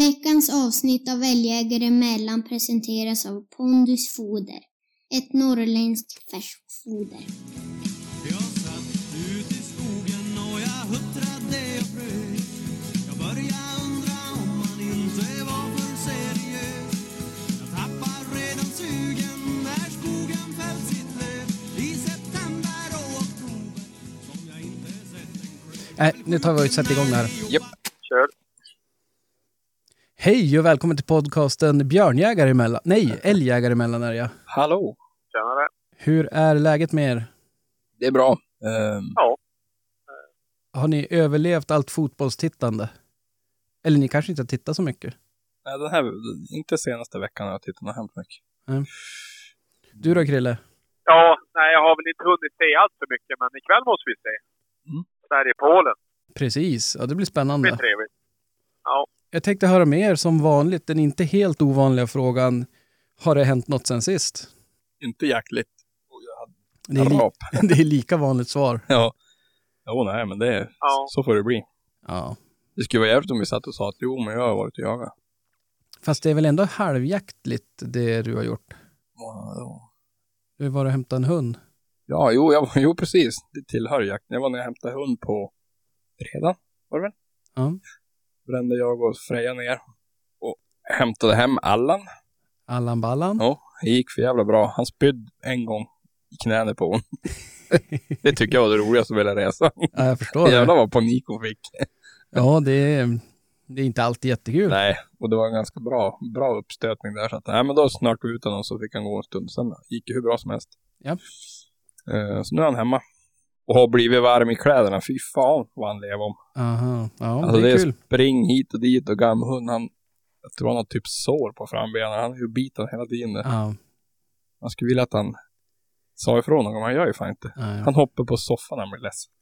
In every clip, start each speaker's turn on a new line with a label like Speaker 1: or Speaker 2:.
Speaker 1: Veckans avsnitt av Älgjägare emellan presenteras av Pondus Foder. Ett norrländskt färskfoder.
Speaker 2: Jag satt ut i skogen och jag huttrade och frös Jag började undra om man inte var för seriös Jag tappar redan sugen när skogen fällt sitt löv I september och oktober som jag inte sett en klöv
Speaker 3: Nej, nu tar vi och sätter igång det här.
Speaker 4: Japp, kör.
Speaker 3: Hej och välkommen till podcasten Björnjägare emellan. Nej, Älgjägare emellan är jag.
Speaker 4: Hallå.
Speaker 5: Tjenare.
Speaker 3: Hur är läget med er?
Speaker 4: Det är bra. Ehm,
Speaker 5: Ja.
Speaker 3: Har ni överlevt allt fotbollstittande? Eller ni kanske inte har tittat så mycket?
Speaker 4: nej, den här, inte senaste veckan har jag tittat något hemskt mycket.
Speaker 3: Du då Krille?
Speaker 5: Ja, nej, jag har väl inte hunnit se allt för mycket, men ikväll måste vi se.
Speaker 4: Mm.
Speaker 5: Sverige-Polen.
Speaker 3: Precis, ja det blir
Speaker 5: Det blir
Speaker 3: spännande.
Speaker 5: trevligt. Ja.
Speaker 3: Jag tänkte höra med er som vanligt den inte helt ovanliga frågan. Har det hänt något sen sist?
Speaker 4: Inte jäkligt. Och jag hade
Speaker 3: Det är, li- det är lika vanligt svar.
Speaker 4: Ja. Jo, nej, men det är,
Speaker 5: Ja.
Speaker 4: så får det bli.
Speaker 3: Ja.
Speaker 4: Det skulle vara jävligt om vi satt och sa att jo, men jag har varit och jagat.
Speaker 3: Fast det är väl ändå halvjaktligt det du har gjort?
Speaker 4: Ja,
Speaker 3: Du var och hämtade en hund.
Speaker 4: Ja, jo, jag, jo, precis. Det tillhör jakten. Jag var när jag hämtade hund på fredag, var det väl?
Speaker 3: Ja.
Speaker 4: Brände jag och Freja ner och hämtade hem Allan.
Speaker 3: Allan Ballan.
Speaker 4: Ja, det gick för jävla bra. Han spydde en gång i knäna på hon. det tycker jag var det roligaste med hela resan.
Speaker 3: Ja, jag förstår det.
Speaker 4: Jävlar vad panik hon fick.
Speaker 3: Ja, det är, det är inte alltid jättekul.
Speaker 4: Nej, och det var en ganska bra, bra uppstötning där. Så att, nej, men då snart vi ut honom så fick han gå en stund. Sen gick det hur bra som helst.
Speaker 3: Ja.
Speaker 4: Eh, så nu är han hemma. Och har blivit varm i kläderna. Fy fan vad han lever om.
Speaker 3: Aha, ja,
Speaker 4: alltså
Speaker 3: det är kul.
Speaker 4: spring hit och dit och gamhund. Han, jag tror han har typ sår på frambenen. Han är ju biten hela tiden.
Speaker 3: Ja,
Speaker 4: Man skulle vilja att han sa ifrån någon gång. Han gör ju fan inte.
Speaker 3: ja, ja.
Speaker 4: Han hoppar på soffan när han blir ledsen.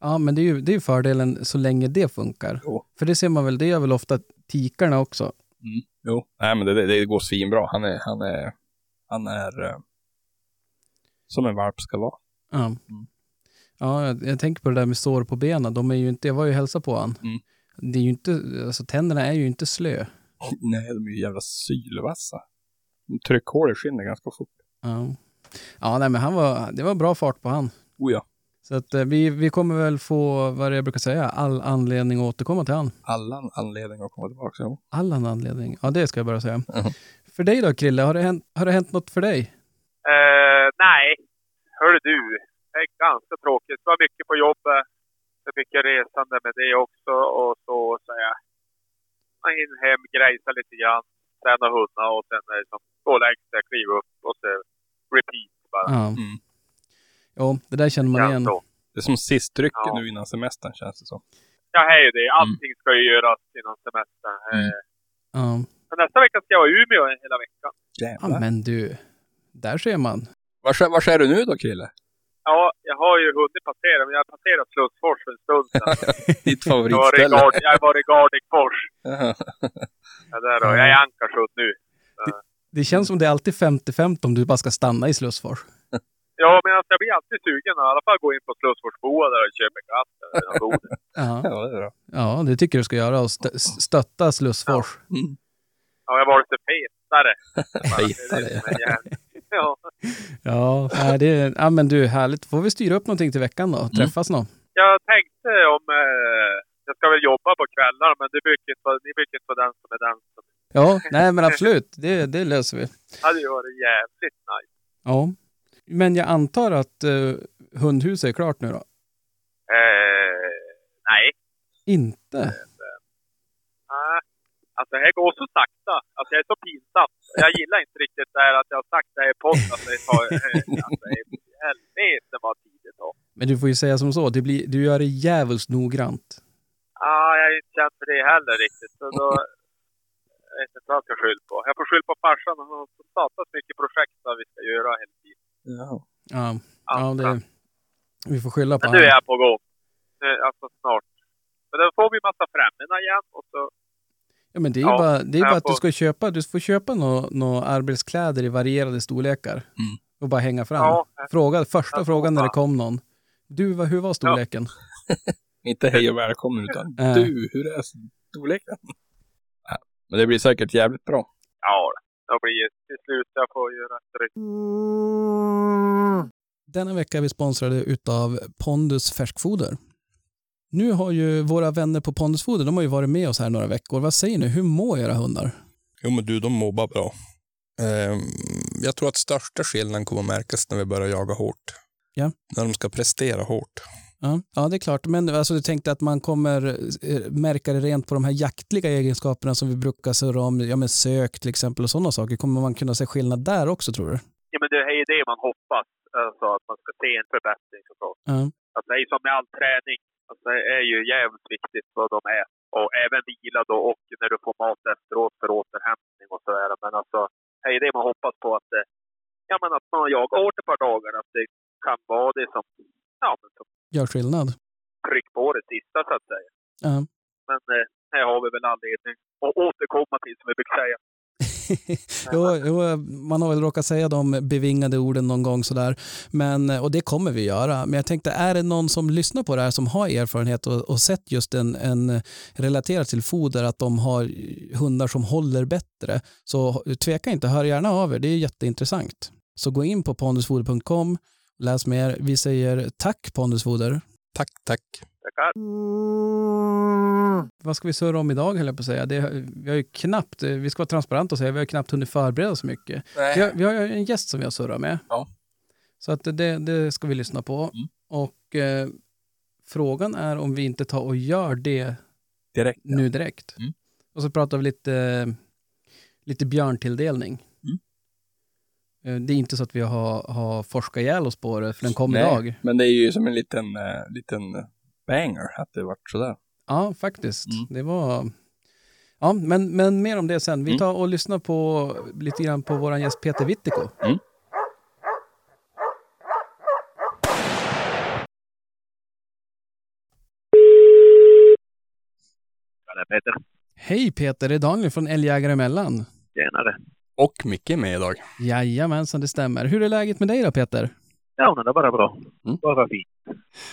Speaker 3: ja, men det är ju det är fördelen så länge det funkar.
Speaker 4: Jo.
Speaker 3: För det ser man väl, det gör väl ofta tikarna också.
Speaker 4: Mm. Jo. Nej men det, det, går svinbra. Han är, han är, han är eh, som en valp ska vara.
Speaker 3: Ja. Ja, jag, jag tänker på det där med sår på benen. De är ju inte, jag var ju och hälsade på han.
Speaker 4: Mm.
Speaker 3: Det är ju inte, alltså tänderna är ju inte slö.
Speaker 4: Nej, de är ju jävla sylvassa. De trycker hål i skinnet ganska fort.
Speaker 3: Ja, ja nej, men han var, det var bra fart på han.
Speaker 4: Oh ja.
Speaker 3: Så att eh, vi, vi kommer väl få, vad jag brukar säga, all anledning att återkomma till han.
Speaker 4: Alla anledningar att komma tillbaka. Ja.
Speaker 3: All anledning. Ja, det ska jag bara säga.
Speaker 4: Mhm.
Speaker 3: För dig då, Krille, har det hänt, har det hänt något för dig?
Speaker 5: Eh, nej, hör du. Det är ganska tråkigt. Det var mycket på jobbet. Det är mycket resande med det också. Och så säga. Man hinner hem, grejsa lite grann. Träna hundar och sen är det som gå och lägga sig, kliva upp och så repeat bara.
Speaker 3: Ja.
Speaker 4: Mm.
Speaker 3: Jo, det där känner man
Speaker 5: Ja,
Speaker 3: igen.
Speaker 5: så.
Speaker 4: Det är som sist drycken
Speaker 5: Ja.
Speaker 4: nu innan semestern känns det som.
Speaker 5: Ja, hej det. Allting ska ju göras innan semestern.
Speaker 4: Mm.
Speaker 3: Ja.
Speaker 5: Men nästa vecka ska jag vara i Umeå hela veckan.
Speaker 3: ja,
Speaker 4: Jävlar.
Speaker 3: men du, där ser man.
Speaker 4: Vars, är- vars är du nu då Krille?
Speaker 5: Ja, jag har ju hunnit passera, men jag har passerat Slussfors för en stund sedan.
Speaker 4: Ditt favoritställe?
Speaker 5: Jag har varit i Gardikfors.
Speaker 4: Jaha.
Speaker 5: Ja, där då. Jag är i Ankarsund nu.
Speaker 3: Det känns som det är alltid 50-50 om du bara ska stanna i Slussfors.
Speaker 5: Ja, men alltså, jag blir alltid sugen att i alla fall gå in på Slussforsboa där och köpa glass.
Speaker 3: Ja.
Speaker 4: ja, det är bra.
Speaker 3: ja, det tycker jag du ska göra och stö- stötta Slussfors.
Speaker 4: Mm.
Speaker 5: Ja, jag har varit lite fetare. Det är
Speaker 4: Fetare.
Speaker 5: det. Ja.
Speaker 3: Ja, det ja, men du, härligt. Får vi styra upp någonting till veckan då? Träffas någon?
Speaker 5: Jag tänkte om... Eh, jag ska väl jobba på kvällar, men det brukar inte vara, ni brukar inte vara den som är den som...
Speaker 3: Ja, nej men absolut. Det, det löser vi.
Speaker 5: Det hade ju varit jävligt nice.
Speaker 3: Ja. Men jag antar att uh, hundhuset är klart nu då?
Speaker 5: Eh, nej.
Speaker 3: Inte?
Speaker 5: Nej. Alltså det här går så sakta. Alltså jag är så pinsam. Jag gillar inte riktigt det här att jag har sagt det här i podden. Att det tar... eh, Alltså, helvete vad tid det tar.
Speaker 3: Men du får ju säga som så, det blir, du gör det djävulskt noggrant.
Speaker 5: Ah, jag är inte känd för det heller riktigt. Så då... Jag vet inte vad jag ska skylla på. Jag får skylla på farsan. Han har så satans mycket projekt som vi ska göra hela tiden.
Speaker 4: Ja.
Speaker 3: Ja, ja det, vi får skylla på
Speaker 5: Men nu är jag på gång. Nu, alltså snart. Men då får vi massa främmande igen och så...
Speaker 3: Ja, men det är ju
Speaker 5: Ja,
Speaker 3: bara, det är bara att du ska köpa, du får köpa några nå arbetskläder i varierade storlekar.
Speaker 4: Mm.
Speaker 3: Och bara hänga fram.
Speaker 5: Ja,
Speaker 3: Fråga, första frågan när det kom någon. Du, vad- hur var storleken?
Speaker 4: Inte hej och välkommen utan
Speaker 3: Äh.
Speaker 4: du, hur är storleken? Men det blir säkert jävligt bra.
Speaker 6: Ja, det blir till slut jag får göra ett.
Speaker 3: Denna vecka är vi sponsrade utav Pondus Färskfoder. Nu har ju våra vänner på Pondus Foder, de har ju varit med oss här några veckor. Vad säger ni, hur mår era hundar?
Speaker 4: Jo men du, de mår bara bra. Ehm, jag tror att största skillnaden kommer att märkas när vi börjar jaga hårt.
Speaker 3: Ja.
Speaker 4: När de ska prestera hårt.
Speaker 3: Ja, ja det är klart. Men alltså, du tänkte att man kommer eh, märka det rent på de här jaktliga egenskaperna som vi brukar surra om, ja men sök till exempel och sådana saker. Kommer man kunna se skillnad där också tror du?
Speaker 6: Ja, men det är ju det man hoppas. Alltså att man ska se en förbättring såklart.
Speaker 3: Ja.
Speaker 6: Att det är som med all träning. Alltså, det är ju jävligt viktigt vad de är. Och även vila då och när du får mat efteråt för återhämtning och sådär. Men alltså, det är det man hoppas på att det, ja men att man har jagat hårt ett par dagar. Att det kan vara det som, ja men som
Speaker 3: Gör skillnad?
Speaker 6: tryck på det sista så att säga.
Speaker 3: Ja.
Speaker 6: Men eh, här har vi väl anledning att återkomma till som vi brukar säga.
Speaker 3: jo, jo, man har väl råkat säga de bevingade orden någon gång sådär. Men, och det kommer vi göra. Men jag tänkte, är det någon som lyssnar på det här som har erfarenhet och, och sett just en, en relaterat till foder, att de har hundar som håller bättre, så tveka inte, hör gärna av er. Det är jätteintressant. Så gå in på pondusfoder.com, läs mer. Vi säger tack Pondusfoder.
Speaker 4: Tack, tack.
Speaker 6: Tackar.
Speaker 3: Vad ska vi surra om idag höll jag på att säga. Det, vi har ju knappt, vi ska vara transparenta och säga, vi har knappt hunnit förbereda så mycket. Vi har, vi har ju en gäst som vi har surrat med.
Speaker 4: Ja.
Speaker 3: Så att det, det ska vi lyssna på.
Speaker 4: Mm.
Speaker 3: Och eh, frågan är om vi inte tar och gör det
Speaker 4: Direkt.
Speaker 3: nu direkt.
Speaker 4: Mm.
Speaker 3: Och så pratar vi lite, lite björntilldelning. Eh, Det är inte så att vi har, har forskat ihjäl oss på det, för den kom
Speaker 4: Nej,
Speaker 3: idag.
Speaker 4: Men det är ju som en liten, eh, liten banger att det vart sådär.
Speaker 3: Ja, faktiskt.
Speaker 4: Mm.
Speaker 3: Det var... Ja, men, men mer om det sen. Vi
Speaker 4: Mm.
Speaker 3: tar och lyssnar på lite grann på vår gäst Peter Wittiko.
Speaker 4: Mm.
Speaker 6: Peter.
Speaker 3: Hej Peter, det är Daniel från Älgjägare emellan.
Speaker 6: Tjenare.
Speaker 4: Och Micke är med idag.
Speaker 3: Jajamensan, det stämmer. Hur är läget med dig då Peter?
Speaker 6: Ja, men det är bara bra.
Speaker 4: Mm.
Speaker 6: Bara fint.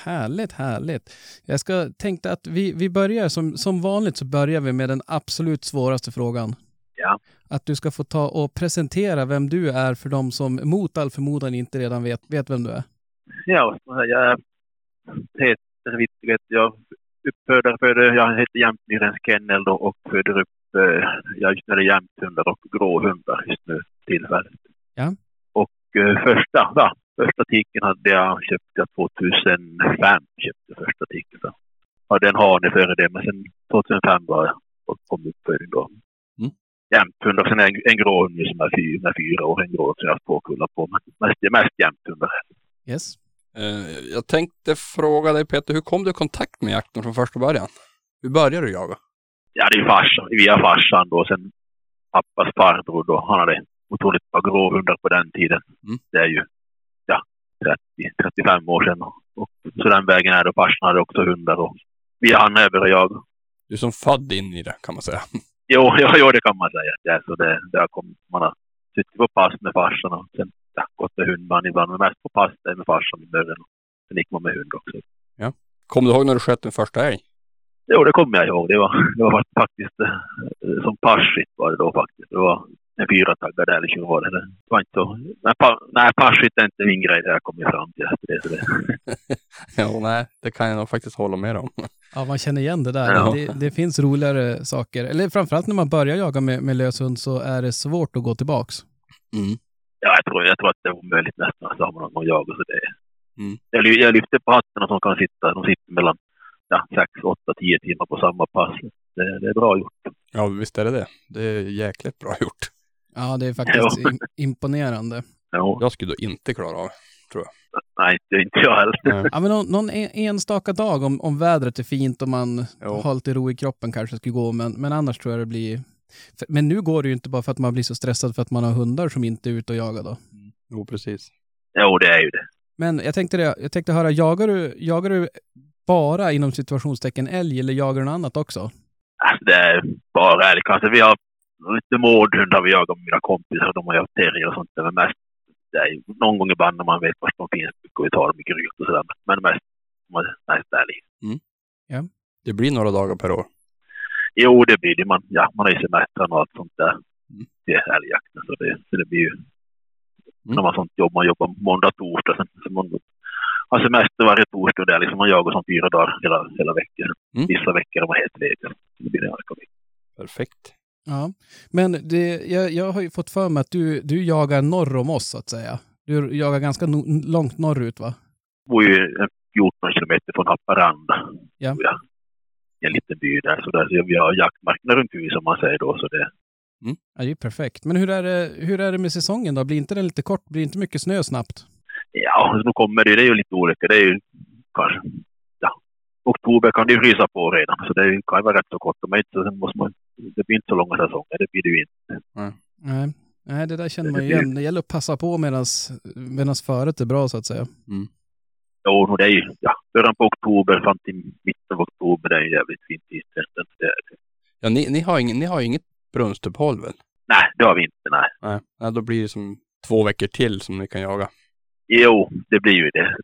Speaker 3: Härligt, härligt. Jag ska tänkte att vi, vi börjar, som, som vanligt så börjar vi med den absolut svåraste frågan.
Speaker 6: Ja.
Speaker 3: Att du ska få ta och presentera vem du är för de som mot all förmodan inte redan vet, vet vem du är.
Speaker 6: Ja, jag är Peter Wittiget. Jag uppföder, föder, jag heter Jämtmyrens Kennel då och föder upp, eh, jag det jämthundar och gråhundar just nu tillfället.
Speaker 3: Ja.
Speaker 6: Och eh, första, va, första tiken hade jag köpt jag 2005, köpte första tiken. Så. Hade en hane före det, men sen 2005 var jag och kom uppfödning då.
Speaker 4: Mm.
Speaker 6: Jämthundar, sen en, en gråhund som är fyra, med fyra år, en gråhund som jag har haft två kullar på, men mest, mest jämthundar.
Speaker 3: Yes.
Speaker 4: Eh, jag tänkte fråga dig Peter, hur kom du i kontakt med jakten från första början? Hur började du jaga?
Speaker 6: Ja, det är farsan, via farsan då. Sen pappas farbror då. Han hade otroligt bra gråhundar på den tiden.
Speaker 4: Mm.
Speaker 6: Det är ju, ja, 30, 35 år sedan. Och så den vägen är det. Farsan hade också hundar och via han har jag börjat jaga.
Speaker 4: Du är som född in i det kan man säga.
Speaker 6: Jo, jo, jo det kan man säga. Är så det, har kommit. Man har suttit på pass med farsan och sen ja, gått med hundman ibland. Men mest på pass med farsan i början. Sen gick man med hund också.
Speaker 4: Kommer du ihåg när du sköt din första älg?
Speaker 6: Jo, det kommer jag ihåg. Det var, det var faktiskt eh, som passkytt var det då faktiskt. Det var en fyrataggad älg som var det. Det var inte så... Nej, pa, nej är inte min grej. Det har jag kommit fram till efter det. Så det.
Speaker 4: ja, nej, det kan jag nog faktiskt hålla med om.
Speaker 3: Ja, man känner igen det där.
Speaker 6: Ja.
Speaker 3: Det, det finns roligare saker. Eller framförallt när man börjar jaga med, med löshund så är det svårt att gå tillbaks.
Speaker 4: Mm.
Speaker 6: Ja, jag tror, jag tror att det är omöjligt nästan att ha någon att jaga. Så det,
Speaker 4: Mm.
Speaker 6: jag, jag lyfter på hatten och som kan sitta. De sitter mellan ja, 6, 8, 10 timmar på samma pass. Det, det är bra gjort.
Speaker 4: Ja, visst är det det. Det är jäkligt bra gjort.
Speaker 3: Ja, det är faktiskt
Speaker 6: Ja.
Speaker 3: im- imponerande.
Speaker 6: Jo,
Speaker 4: Jag skulle då inte klara av
Speaker 6: nej, det är inte jag heller.
Speaker 3: Ja, men någon, någon en- enstaka dag om, om vädret är fint och man
Speaker 4: Jo.
Speaker 3: har lite ro i kroppen kanske skulle gå, men, men annars tror jag det blir... för- Men nu går det ju inte bara för att man blir så stressad för att man har hundar som inte är ute och jagar då.
Speaker 4: Jo, precis.
Speaker 6: Jo, det är ju det.
Speaker 3: Men jag tänkte, det, jag tänkte höra, jagar du, jagar du bara inom situationstecken älg eller jagar du något annat också?
Speaker 6: Det är bara älg. Alltså, vi har lite mårdhundar vi jagar med mina kompisar. De har jagat terrier och sånt. där, Men mest, det är någon gång ibland när man vet var de finns brukar vi ta dem i gryt och sådär. Men mest, mest älg.
Speaker 4: Det blir några dagar per år.
Speaker 6: Jo, det blir det. Man, ja, man har ju semestern och allt sånt där till älgjakten. Så det, så det blir ju... När man har sånt jobb, man jobbar måndag, torsdag. Sen, så har semester varje torsdag och det är liksom man jagar som fyra dagar hela, hela veckan.
Speaker 4: Mm.
Speaker 6: Vissa veckor är man helt ledig.
Speaker 4: Perfekt.
Speaker 3: Ja, men det, jag, jag har ju fått för mig att du, du jagar norr om oss så att säga. Du jagar ganska no, långt norrut va?
Speaker 6: bor ju en 14 kilometer från Haparanda.
Speaker 3: Ja.
Speaker 6: jag. I en liten by där. Så, där, så vi har jaktmarknader runt huset som man säger då. Så det,
Speaker 3: Ja, det är perfekt. Men hur är det, hur är det med säsongen då? Blir inte den lite kort? Blir inte mycket snö snabbt?
Speaker 6: Ja, nu kommer det, det är ju lite olika. Det är ju kanske, ja, oktober kan det ju frysa på redan. Så det kan ju vara rätt så kort. Men inte, sen måste man, det blir inte så långa säsonger. Det blir det ju inte.
Speaker 3: Nej, Nej det där känner man ju igen. Det gäller att passa på medan föret är bra så att säga.
Speaker 6: Jo, och det är ju, ja, början på oktober fram till mitten av oktober. Det är ju jävligt. Det, är-
Speaker 4: Ja, ni, ni, har ingen, ni har inget brunstuppehåll väl?
Speaker 6: nej, det har vi inte. Nej.
Speaker 4: Nej. Ja, då blir det som två veckor till som ni kan jaga.
Speaker 6: Jo, det blir ju det.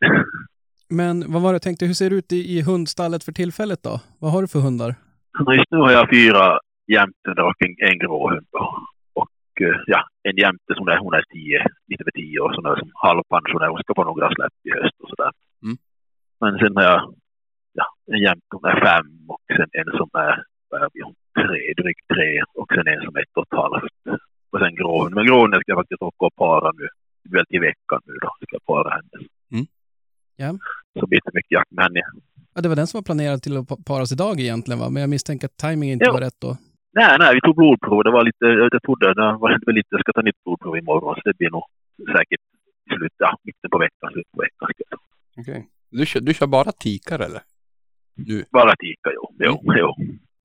Speaker 3: Men vad var det jag tänkte, hur ser det ut i, i hundstallet för tillfället då? Vad har du för hundar?
Speaker 6: Just nu har jag fyra jämthundar och en, en gråhund. då. Och eh, ja, en jämte som är, hon är tio, lite över tio år, sån där som halvpensionär. Hon ska få några släpp i höst och sådär.
Speaker 4: Mm.
Speaker 6: Men sen har jag ja, en jämte som är fem och sen en som är, är vi, tre, drygt tre och sen en som är ett och ett halvt. Och sen gråhund. Men gråhunden ska jag faktiskt åka och para nu. Väl till veckan nu då. Ska jag para henne.
Speaker 4: Mm.
Speaker 3: Ja.
Speaker 6: Så blir det mycket jakt med henne.
Speaker 3: Ja, det var den som var planerad till att pa- paras idag egentligen va? Men jag misstänker att timingen inte
Speaker 6: Jo.
Speaker 3: var rätt då.
Speaker 6: Nej, nej, vi tog blodprov. Det var lite, jag trodde det var väl lite, jag ska ta nytt blodprov imorgon så det blir nog säkert i slut, ja, mitten på veckan, slutet på veckan.
Speaker 4: Okej. Du, kör, du kör bara tikar eller? Du,
Speaker 6: Bara tika, jo. Jo, jo.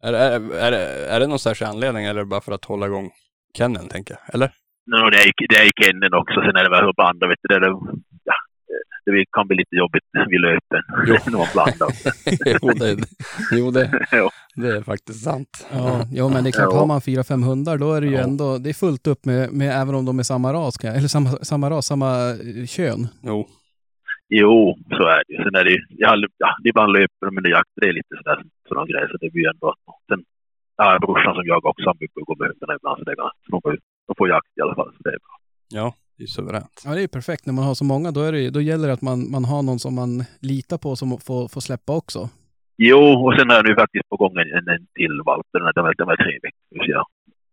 Speaker 4: är, är, är, det, är det någon särskild anledning eller bara för att hålla igång kenneln tänker jag? Eller?
Speaker 6: No, det, är, det är i Kennen också. Sen är det väl på andra, vet du. Det, är det, ja, det kan bli lite jobbigt vid löpen
Speaker 4: Jo. jo, det, jo det, det är faktiskt sant.
Speaker 3: Ja, jo, men det är klart,
Speaker 6: Ja.
Speaker 3: har man fyra, fem hundar då är det ju
Speaker 4: Ja.
Speaker 3: ändå, det är fullt upp med, med även om de är samma ras, kan jag- eller samma, samma ras, samma eh, kön.
Speaker 4: Jo.
Speaker 6: Jo, så är det ju. Sen är det ju, jag ja, ibland löper de under jakt. Det är lite sådär, sådana grejer. Så det blir ju ändå att, sen, jag har brorsan som jagar också. Han brukar gå med hundarna ibland. Så det är ganska, de får, jakt i alla fall. Så det är bra.
Speaker 4: Ja, det är suveränt.
Speaker 3: Ja, det är perfekt. När man har så många, då, är det, då gäller det att man, man har någon som man litar på som får, får släppa också.
Speaker 6: Jo, och sen är jag nu faktiskt på gång en, en, till valp. Den är, den är, den är tre veckor ja.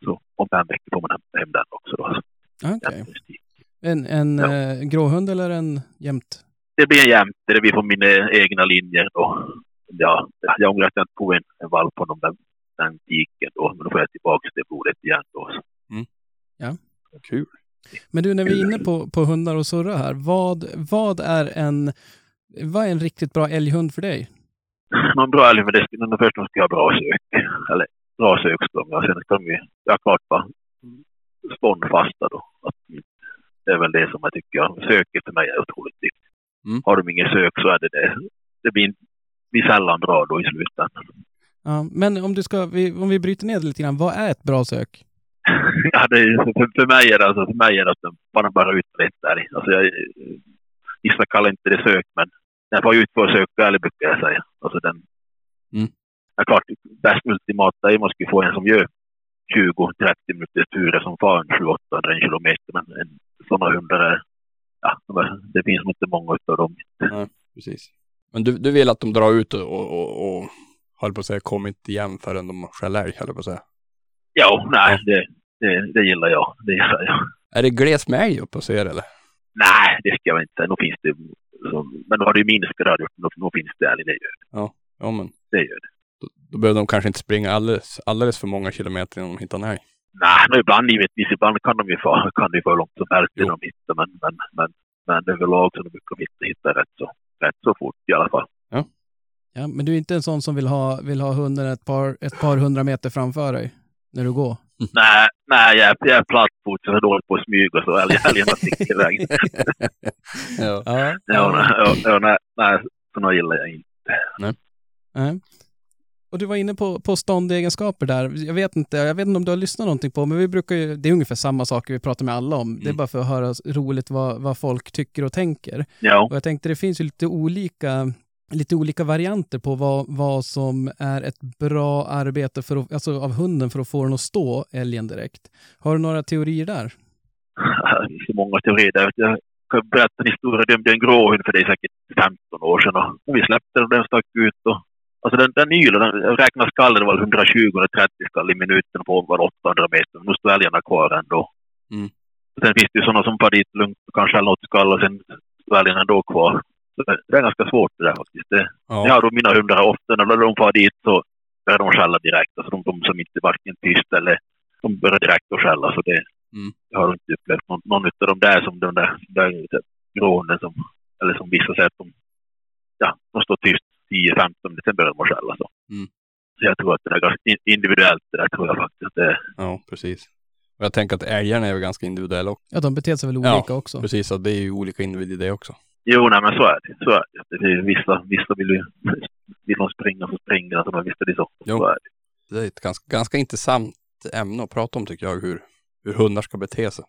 Speaker 6: så om fem veckor får man hem, hem den också. Då.
Speaker 3: Okej.
Speaker 6: jämtestid.
Speaker 3: En, en
Speaker 6: Ja.
Speaker 3: eh, gråhund eller en jämt?
Speaker 6: Det blir en jämte. Det blir på mina egna linjer. Då. Ja, jag ångrar att jag inte tog en, en valp på den, den tiken då. Men då får jag tillbaka det blodet igen då. Så.
Speaker 4: Kul.
Speaker 3: Men du, när vi är inne på, på hundar och surra här, vad, vad, är en, vad är en riktigt bra älghund för dig?
Speaker 6: någon bra älg, men det ska, men först måste jag ha bra sök. Eller bra sök ska de ha. Sen ska de ju, ja klart vara ståndfasta då. Att, det är väl det som jag tycker, söket för mig är otroligt viktigt.
Speaker 4: Mm.
Speaker 6: Har de ingen sök så är det det. Det blir, blir sällan bra då i slutändan.
Speaker 3: Ja, men om, du ska, vi, om vi bryter ner det lite grann, vad är ett bra sök?
Speaker 6: Ja, det är, för, för mig är det alltså, för mig är det att de bara, bara ut rätt älg. Alltså jag, vissa kallar inte det sök, men jag får ut för att söka älg brukar jag säga. Alltså den,
Speaker 4: Mm.
Speaker 6: Ja, klart, bäst ultimata är man skulle få en som gör 20-30 minuters turer som far en 700-800 kilometer. Men en, sådana hundar är, ja, de är- det finns nog inte många av dem.
Speaker 4: Precis. Men du, du vill att de drar ut och, och, och, och höll på att säga, kom inte igen förrän de skäller älg, höll på att säga.
Speaker 6: Ja, nej, det, det, det gillar jag. Det gillar jag.
Speaker 4: Är det gles med älg uppe hos er eller?
Speaker 6: Nej, det ska jag inte. Nog finns det, så, men då har det ju minskat där, nog, nog finns det älg. Det gör det.
Speaker 4: Ja, men
Speaker 6: det, gör det.
Speaker 4: då, då behöver de kanske inte springa alldeles, alldeles för många kilometer innan de hittar en älg.
Speaker 6: Nej, men ibland givetvis, ibland kan de ju få, kan de få hur långt som helst innan de hittar, men, men, men, men överlag så brukar de hitta, hitta rätt, så, rätt så fort i alla fall.
Speaker 3: Ja, men du är inte en sån som vill ha, vill ha hunden ett par, ett par hundra meter framför dig när du går?
Speaker 6: Nej, nej jag, är- jag är plattfot, så jag är dålig på att smyga, så älg- älgarna sticker iväg.
Speaker 4: ja.
Speaker 3: Ja.
Speaker 6: Ja, nej, ja, nej, nej, sådana gillar jag inte.
Speaker 3: Nej. Och du var inne på, på ståndegenskaper där. Jag vet, inte, jag vet inte om du har lyssnat någonting på, men vi brukar ju, det är ungefär samma saker vi pratar med alla om. Det är
Speaker 4: Mm.
Speaker 3: bara för att höra roligt vad, vad folk tycker och tänker.
Speaker 6: Ja,
Speaker 3: Och jag tänkte det finns ju lite olika lite olika varianter på vad, vad som är ett bra arbete för att, alltså av hunden för att få den att stå älgen direkt. Har du några teorier där?
Speaker 6: Det finns så många teorier där. Jag kan berätta en historia. Jag dömde en gråhund för det är säkert 15 år sedan. Och vi släppte den och den stack ut. Och, alltså den, den ylan, den räknade skallen, det var 120 eller 30 skall i minuten på var 800 meter. Nu står älgarna kvar ändå.
Speaker 4: Mm.
Speaker 6: Sen finns det ju sådana som far dit lugnt och kanske har något skall och sen står älgarna ändå kvar. Så det, är ganska svårt det där faktiskt. Det,
Speaker 4: Ja.
Speaker 6: Jag har då mina hundar ofta när de far dit så börjar de skälla direkt. Alltså de, de som inte varken tyst eller de börjar direkt att skälla. Så det,
Speaker 4: Mm.
Speaker 6: Jag har inte upplevt någon, någon av de där som de där, där gråhunden som, eller som vissa säger att de, ja, de står tyst 10-15 sen börjar de att skälla. Så.
Speaker 4: Mm.
Speaker 6: så jag tror att det är ganska in- individuellt det där tror jag faktiskt. att Det,
Speaker 4: Ja, precis. Och jag tänker att älgarna är väl ganska individuella också.
Speaker 3: Ja, de beter sig väl
Speaker 4: Ja,
Speaker 3: olika också.
Speaker 4: Precis, så det är ju olika individer det också.
Speaker 6: Jo, nej men så är det. Så är det. det är, vissa, vissa vill ju vill de springa så springer de. Visst är det så.
Speaker 4: Jo.
Speaker 6: så är det.
Speaker 4: Det är ett ganska, ganska intressant ämne att prata om tycker jag, hur, hur hundar ska bete sig.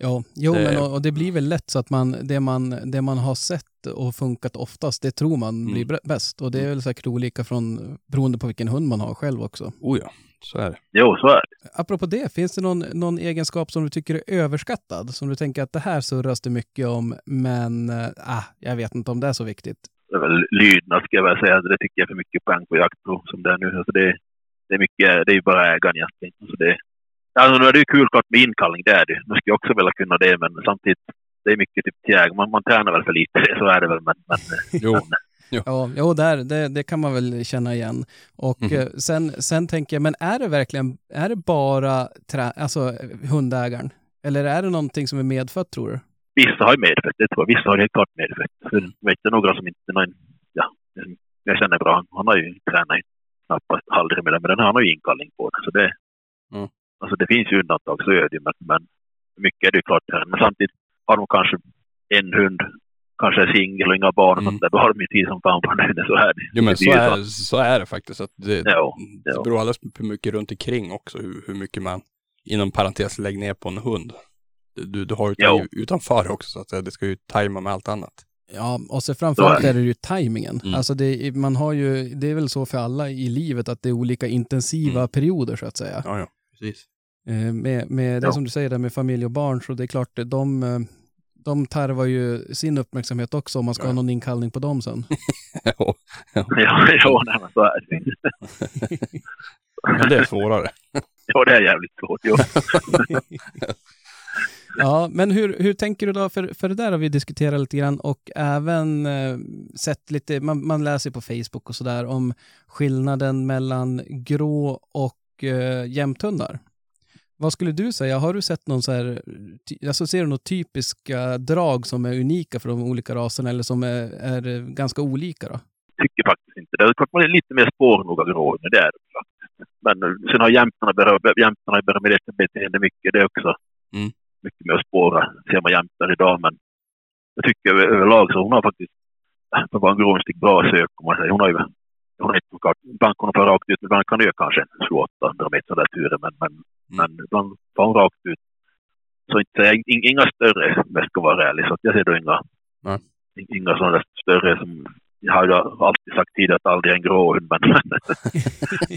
Speaker 3: Ja, jo,
Speaker 4: Det-
Speaker 3: men och, och det blir väl lätt så att man det, man, det man har sett och funkat oftast, det tror man blir
Speaker 4: Mm.
Speaker 3: bäst. Och det är väl säkert olika från, beroende på vilken hund man har själv också.
Speaker 4: Oh ja, så är det.
Speaker 6: Jo, så är det.
Speaker 3: Apropå det, finns det någon, någon egenskap som du tycker är överskattad? Som du tänker att det här surras det mycket om, men äh, ah, jag vet inte om det är så viktigt.
Speaker 6: det är väl lydnad ska jag väl säga. Det tycker jag är för mycket poäng på jaktprov som det är nu. Alltså det, det är mycket, det är ju bara ägaren egentligen. Alltså det, alltså nu är det ju kul klart med inkallning, det är det Nu ska jag också vilja kunna det, men samtidigt, det är mycket typ ägare. Man, man tränar väl för lite, så är det väl. Men, men,
Speaker 4: Jo,
Speaker 3: Ja, jo, där, det, det kan man väl känna igen. Och eh, sen, sen tänker jag, men är det verkligen, är det bara trä, alltså, hundägaren? Eller är det någonting som är medfött tror du?
Speaker 6: vissa har ju medfött, det tror jag. Vissa har helt klart medfött. Vet jag några som inte, någon, ja, jag känner bra. Han har ju tränat knappast aldrig med det, men den han har ju inkallning på det. Så det,
Speaker 4: Mm.
Speaker 6: alltså det finns ju undantag, så är det ju. Men, men mycket är det ju klart. Men samtidigt har de kanske en hund, kanske är singel och inga barn
Speaker 4: Mm.
Speaker 6: där. Då har de ju tid som fan på den. Så är det.
Speaker 4: jo men
Speaker 6: Det
Speaker 4: så är, så är det faktiskt. Att det,
Speaker 6: Ja,
Speaker 4: det beror alldeles på mycket runt omkring också, hur, hur mycket man inom parentes lägger ner på en hund. Du, du har ju
Speaker 6: Jo.
Speaker 4: utanför också, så att säga. det ska ju tajma med allt annat.
Speaker 3: Ja, och så framförallt
Speaker 6: är
Speaker 3: det ju tajmingen.
Speaker 4: Mm.
Speaker 3: Alltså det, man har ju, det är väl så för alla i livet att det är olika intensiva
Speaker 4: Mm.
Speaker 3: perioder så att säga.
Speaker 4: Ja, ja, precis.
Speaker 3: Eh, Med, med det
Speaker 6: Ja.
Speaker 3: som du säger där med familj och barn, så det är klart, de, eh, de tarvar ju sin uppmärksamhet också om man ska
Speaker 4: Ja.
Speaker 3: ha någon inkallning på dem sen.
Speaker 4: Ja,
Speaker 6: Ja, ja nej, men så är det.
Speaker 4: men det är svårare.
Speaker 6: Ja, det är jävligt svårt. Jo.
Speaker 3: Ja, men hur, hur tänker du då? För, för det där har vi diskuterat lite grann och även eh, sett lite, man, man läser på Facebook och sådär om skillnaden mellan grå och eh, jämthundar. Vad skulle du säga? Har du sett någon så här, alltså ser du några typiska drag som är unika för de olika raserna eller som är, är ganska olika då?
Speaker 6: tycker faktiskt inte det. Klart man är lite mer spårnoga grå, men det är det faktiskt. Men eh, sen har jämtarna börjat, jämtarna börjat med det beteende mycket det också.
Speaker 4: Mm.
Speaker 6: Mycket mer att spåra ser man jämtar idag, men jag tycker över- överlag så hon har faktiskt, för att vara en grånstig bra sök om man säger. Hon har ju, hon har inte så klart, ibland kan hon få rakt ut, men ibland kan göra kanske 28 meter sådär turer, men, men, men ibland får hon rakt ut. Så inte, inga större, om jag ska vara ärlig, så jag ser då inga,
Speaker 4: Nej.
Speaker 6: inga sådana där större som jag har ju alltid sagt tidigare att aldrig är en gråhund, men,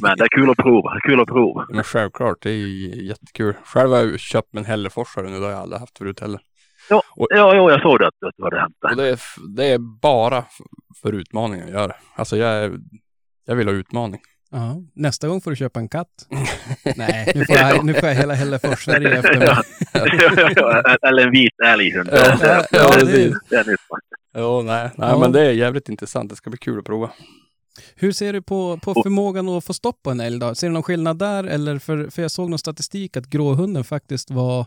Speaker 6: men det är kul att prova. Det är kul att prova.
Speaker 4: Men självklart, det är jättekul. Själv har jag köpt mig en hälleforsare nu, det har jag aldrig haft förut heller.
Speaker 6: Ja,
Speaker 4: Och-
Speaker 6: ja, ja jag såg det att, du hade
Speaker 4: Och
Speaker 6: det.
Speaker 4: det är, det är bara för utmaningen jag gör det. Alltså jag, är, jag vill ha utmaning.
Speaker 3: Ja, nästa gång får du köpa en katt. Nej, nu får jag, nu får jag hela Hällefors-Sverige efter mig.
Speaker 6: Eller en vit älghund.
Speaker 4: Ja,
Speaker 6: Det- det-
Speaker 3: ja,
Speaker 6: det-
Speaker 4: precis. Jo, nej, nej
Speaker 3: Ja.
Speaker 4: men det är jävligt intressant. Det ska bli kul att prova.
Speaker 3: Hur ser du på, på förmågan att få stopp på en älg då? Ser du någon skillnad där? Eller för, för jag såg någon statistik att gråhunden faktiskt var,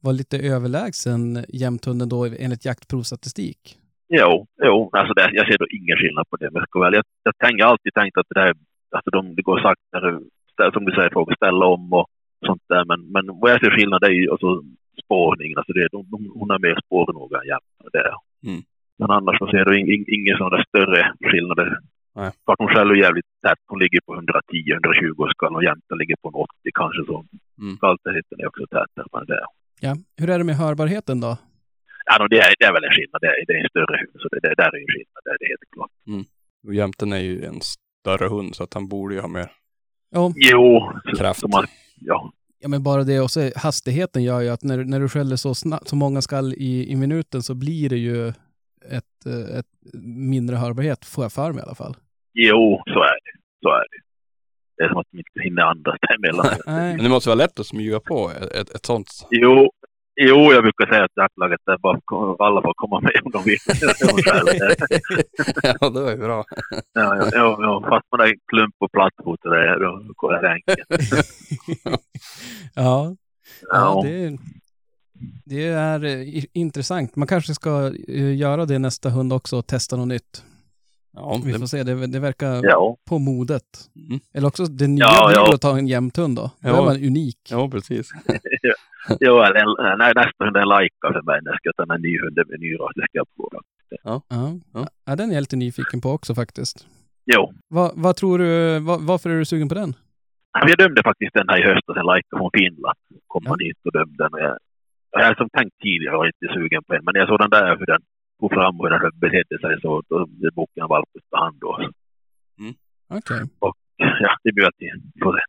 Speaker 3: var lite överlägsen jämthunden då enligt jaktprovstatistik.
Speaker 6: Jo, jo alltså det, jag ser då ingen skillnad på det. Men jag, jag, jag tänker alltid tänkt att det där, alltså de, det går sakta, ställ- som du säger, folk ställa om och sånt där. Men, men vad jag ser skillnad är ju alltså spårningen. Alltså det, de, de, hon är mer spårnoga än jämtarna. Det.
Speaker 4: Mm.
Speaker 6: Men annars så ser jag in, in, sådana där större skillnader.
Speaker 4: Nej.
Speaker 6: Klart hon själv är jävligt tätt. Hon ligger på 110-120 och skall och jämtar ligger på en 80 kanske. Så
Speaker 4: Mm.
Speaker 6: skalltätheten är också tätare. Men det,
Speaker 3: Ja. Hur är det med hörbarheten då?
Speaker 6: Ja, no, det, är, det är väl en skillnad. Det är, det är en större hund. Så det, det där är en skillnad. Det är det helt klart.
Speaker 4: Och jämten är ju en större hund så att han borde ju ha mer.
Speaker 3: Ja,
Speaker 6: Jo, så,
Speaker 4: Kraft.
Speaker 6: man, ja,
Speaker 3: ja, men bara det och så hastigheten gör ju att när, när du skäller så, snabbt, så många skall i, i minuten så blir det ju ett, eh, ett mindre hörbarhet, får jag för mig i alla fall.
Speaker 6: jo, så är det. Så är det. Det är som att de inte hinner andas däremellan.
Speaker 4: Men det måste vara lätt att smyga på ett, ett, ett sånt.
Speaker 6: Jo, jo, jag brukar säga att jaktlaget är bara alla får komma med om de vill.
Speaker 4: ja, det var ju bra.
Speaker 6: ja, ja, ja, ja, fast man är klump och plattfot och det, då går det enkelt.
Speaker 3: Ja, ja det, det är eh, intressant. Man kanske ska eh, göra det nästa hund också och testa något nytt.
Speaker 4: Ja,
Speaker 3: Vi får
Speaker 4: det,
Speaker 3: se, det, det verkar
Speaker 6: ja,
Speaker 3: på modet.
Speaker 4: mm.
Speaker 3: Eller också det nya
Speaker 6: Ja,
Speaker 3: blir
Speaker 6: ja.
Speaker 3: att ta en jämthund då. Då
Speaker 4: Ja.
Speaker 3: är man unik.
Speaker 4: ja, precis.
Speaker 6: jo, eller en- nej, nästa hund är en lajka för mig. Jag ska ta en ny hund med ny ras. Det ska jag prova.
Speaker 3: Ja.
Speaker 4: Ja.
Speaker 3: Ja, den är jag lite nyfiken på också faktiskt.
Speaker 6: Jo,
Speaker 3: Vad, vad tror du, vad, varför är du sugen på den?
Speaker 6: jag dömde faktiskt den här i höstas, en lajka från Finland. Kom
Speaker 3: Ja.
Speaker 6: man hit och dömde den. Jag, jag har som tänkt tidigare var inte sugen på en, men jag såg den där hur den tog fram och betedde sig så då bokade jag en valp på hand då. Så,
Speaker 3: Okej.
Speaker 6: ja, det blir se.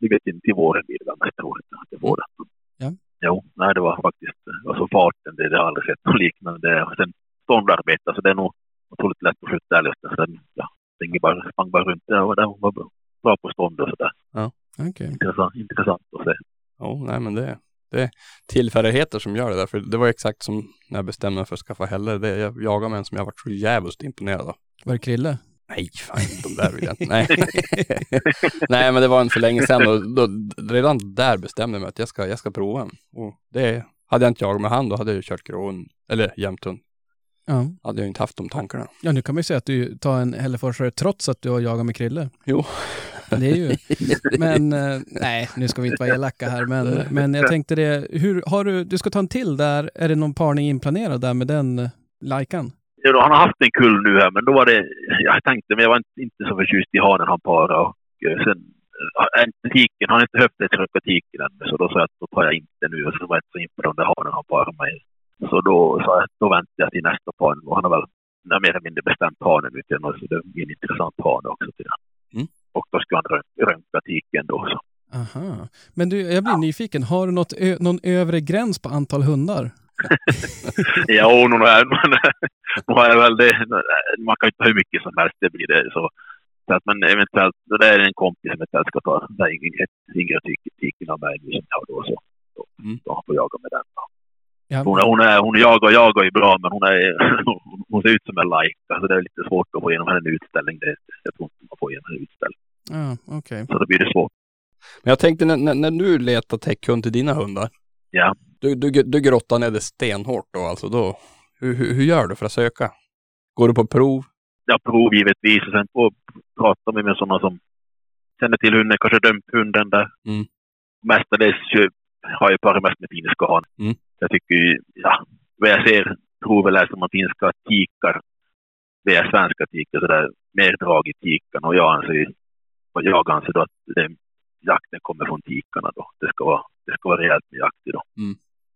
Speaker 6: det vet inte till våren blir det mest troligt att det får det.
Speaker 3: Ja.
Speaker 6: Jo, nej det var faktiskt, alltså farten, det, det har jag aldrig sett något liknande. Och sen ståndarbete, så det är nog otroligt lätt att skjuta älg. Så den, ja, den bara, sprang bara runt där och där var bra, på stånd och sådär.
Speaker 3: Okej.
Speaker 6: Intressant, intressant att se.
Speaker 4: Ja, nej men det, det är tillfälligheter som gör det där. För det var exakt som när jag bestämde mig för att skaffa heller. Det, jag jagade med en som jag varit så jävligt imponerad av.
Speaker 3: Var det Krille?
Speaker 4: Nej, fan, de där vill jag inte. Nej. Nej, men det var en för länge sedan och då, redan där bestämde jag mig att jag ska, jag ska prova en. Och det hade jag inte jagat med han, då hade jag ju kört gråhund, eller jämthund.
Speaker 3: Ja.
Speaker 4: Hade jag inte haft de tankarna.
Speaker 3: Ja, nu kan man ju säga att du tar en hälleforsare trots att du har jagat med Krille.
Speaker 4: Jo.
Speaker 3: Det är ju... Men eh, nej, nu ska vi inte vara elaka här, men, men jag tänkte det, hur har du, du ska ta en till där, är det någon parning inplanerad där med den eh, lajkan?
Speaker 6: Ja, då, han har haft en kull nu här, men då var det, jag tänkte, men jag var inte, inte så förtjust i hanen han parade. Och eh, sen, eh, inte tiken, han har inte höftledsröka tiken än, så då sa jag att då tar jag inte nu. Och så var jag inte så imponerad där hanen han parade med. Så då sa jag, då väntar jag till nästa par. Och han har väl nej, mer eller mindre bestämt hanen ut så det blir en intressant hane också till den.
Speaker 4: Mm.
Speaker 6: Och då ska han rön- röntga tiken då. Så.
Speaker 3: Aha. Men du, jag blir nyfiken, har du något, ö- någon övre gräns på antal hundar?
Speaker 6: Ja, och nog är man, har jag väl det. Man kan inte ha hur mycket som helst, det blir det. Så, så att, men eventuellt, det är en kompis som eventuellt ska ta det är yngre tiken av mig som jag har då. Så, då,
Speaker 4: Mm.
Speaker 6: då får jag jaga med den. Då.
Speaker 3: Ja,
Speaker 6: Hon, är, hon, är, hon jagar, jagar ju bra, men hon, är, hon ser ut som en like. Alltså det är lite svårt att få igenom henne en utställning. Det, jag tror inte man får igenom en utställning.
Speaker 3: Ah, okej.
Speaker 6: Så då blir det svårt.
Speaker 4: Men jag tänkte när, när, när du letar täckhund till dina hundar.
Speaker 6: Ja.
Speaker 4: Du, du, du grottar ner det stenhårt då alltså. Då, hur, hur, hur gör du för att söka? Går du på prov?
Speaker 6: jag prov givetvis och sen på, pratar vi med sådana som känner till hunden, kanske dömt hunden där.
Speaker 4: Mm.
Speaker 6: Mestadels har jag parat mest med finska han.
Speaker 4: Mm.
Speaker 6: Jag tycker ju, ja, vad jag ser, prover läser man finska tikar. Det är svenska tikar, så det är mer drag i tikarna och jag anser, jag anser då att det, jakten kommer från tikarna då. Det ska vara, det ska vara rejält med jakt i då.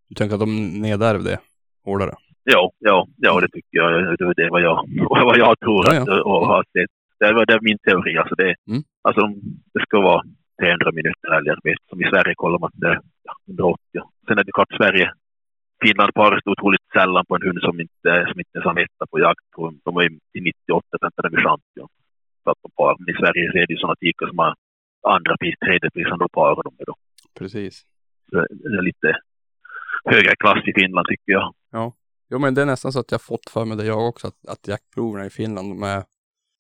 Speaker 4: Du tänker att de nedärver det hårdare?
Speaker 6: Ja, ja, ja, det tycker jag. Det är vad jag, vad jag tror
Speaker 4: Ja, ja.
Speaker 6: att, och har sett. Det är, det är min teori. Alltså det,
Speaker 4: Mm.
Speaker 6: alltså det ska vara 300 minuter älgarbete. Som i Sverige kollar man det är ja, 180. Sen är det klart Sverige, Finland parar sig otroligt sällan på en hund som inte, som inte har etta på jakt. De är till 98 procent av dem är champion. Men i Sverige så är det ju sådana tikar som har andra pris, tredje pris, då parar de med dem.
Speaker 4: Precis.
Speaker 6: Så det är lite högre klass i Finland tycker jag.
Speaker 4: Jo men det är nästan så att jag fått för mig det jag också, att, att jaktproverna i Finland, de är,